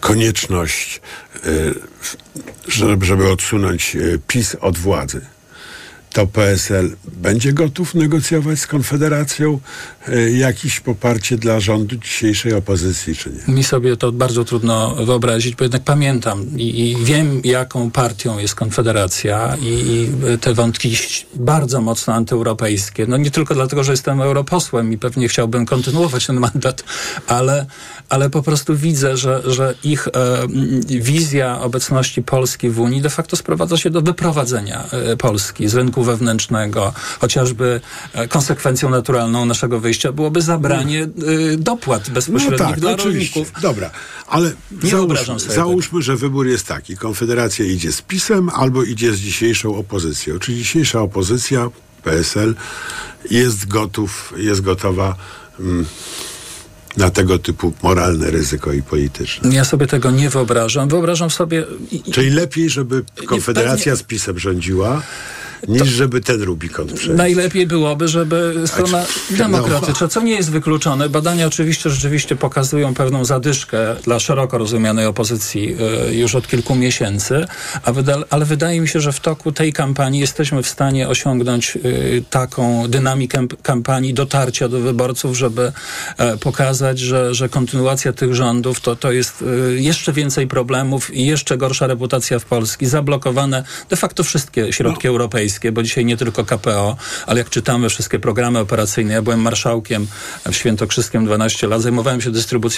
konieczność, żeby, odsunąć PiS od władzy, to PSL będzie gotów negocjować z Konfederacją y, jakieś poparcie dla rządu dzisiejszej opozycji, czy nie? Mi sobie to bardzo trudno wyobrazić, bo jednak pamiętam i, i wiem, jaką partią jest Konfederacja i, i te wątki bardzo mocno antyeuropejskie. No nie tylko dlatego, że jestem europosłem i pewnie chciałbym kontynuować ten mandat, ale, ale po prostu widzę, że, że ich e, wizja obecności Polski w Unii de facto sprowadza się do wyprowadzenia e, Polski z rynku wewnętrznego. Chociażby e, konsekwencją naturalną naszego wyjścia byłoby zabranie e, dopłat bezpośrednich No tak, dla oczywiście. rolników. Dobra, ale Nie wyobrażam załóżmy, załóżmy że wybór jest taki. Konfederacja idzie z PiSem albo idzie z dzisiejszą opozycją. Czy dzisiejsza opozycja, PSL, jest gotów, jest gotowa mm, na tego typu moralne ryzyko i polityczne. Ja sobie tego nie wyobrażam. Wyobrażam sobie. Czyli lepiej, żeby Konfederacja pewnie- z PiSem rządziła, niż żeby ten Rubikon przejść. Najlepiej byłoby, żeby strona czy- demokratyczna, co nie jest wykluczone. Badania oczywiście rzeczywiście pokazują pewną zadyszkę dla szeroko rozumianej opozycji y, już od kilku miesięcy, wyda, ale wydaje mi się, że w toku tej kampanii jesteśmy w stanie osiągnąć y, taką dynamikę kampanii, dotarcia do wyborców, żeby e, pokazać, że, że kontynuacja tych rządów to, to jest y, jeszcze więcej problemów i jeszcze gorsza reputacja w Polsce, zablokowane de facto wszystkie środki europejskie, bo dzisiaj nie tylko KPO, ale jak czytamy wszystkie programy operacyjne, ja byłem marszałkiem w Świętokrzyskiem 12 lat, zajmowałem się dystrybucją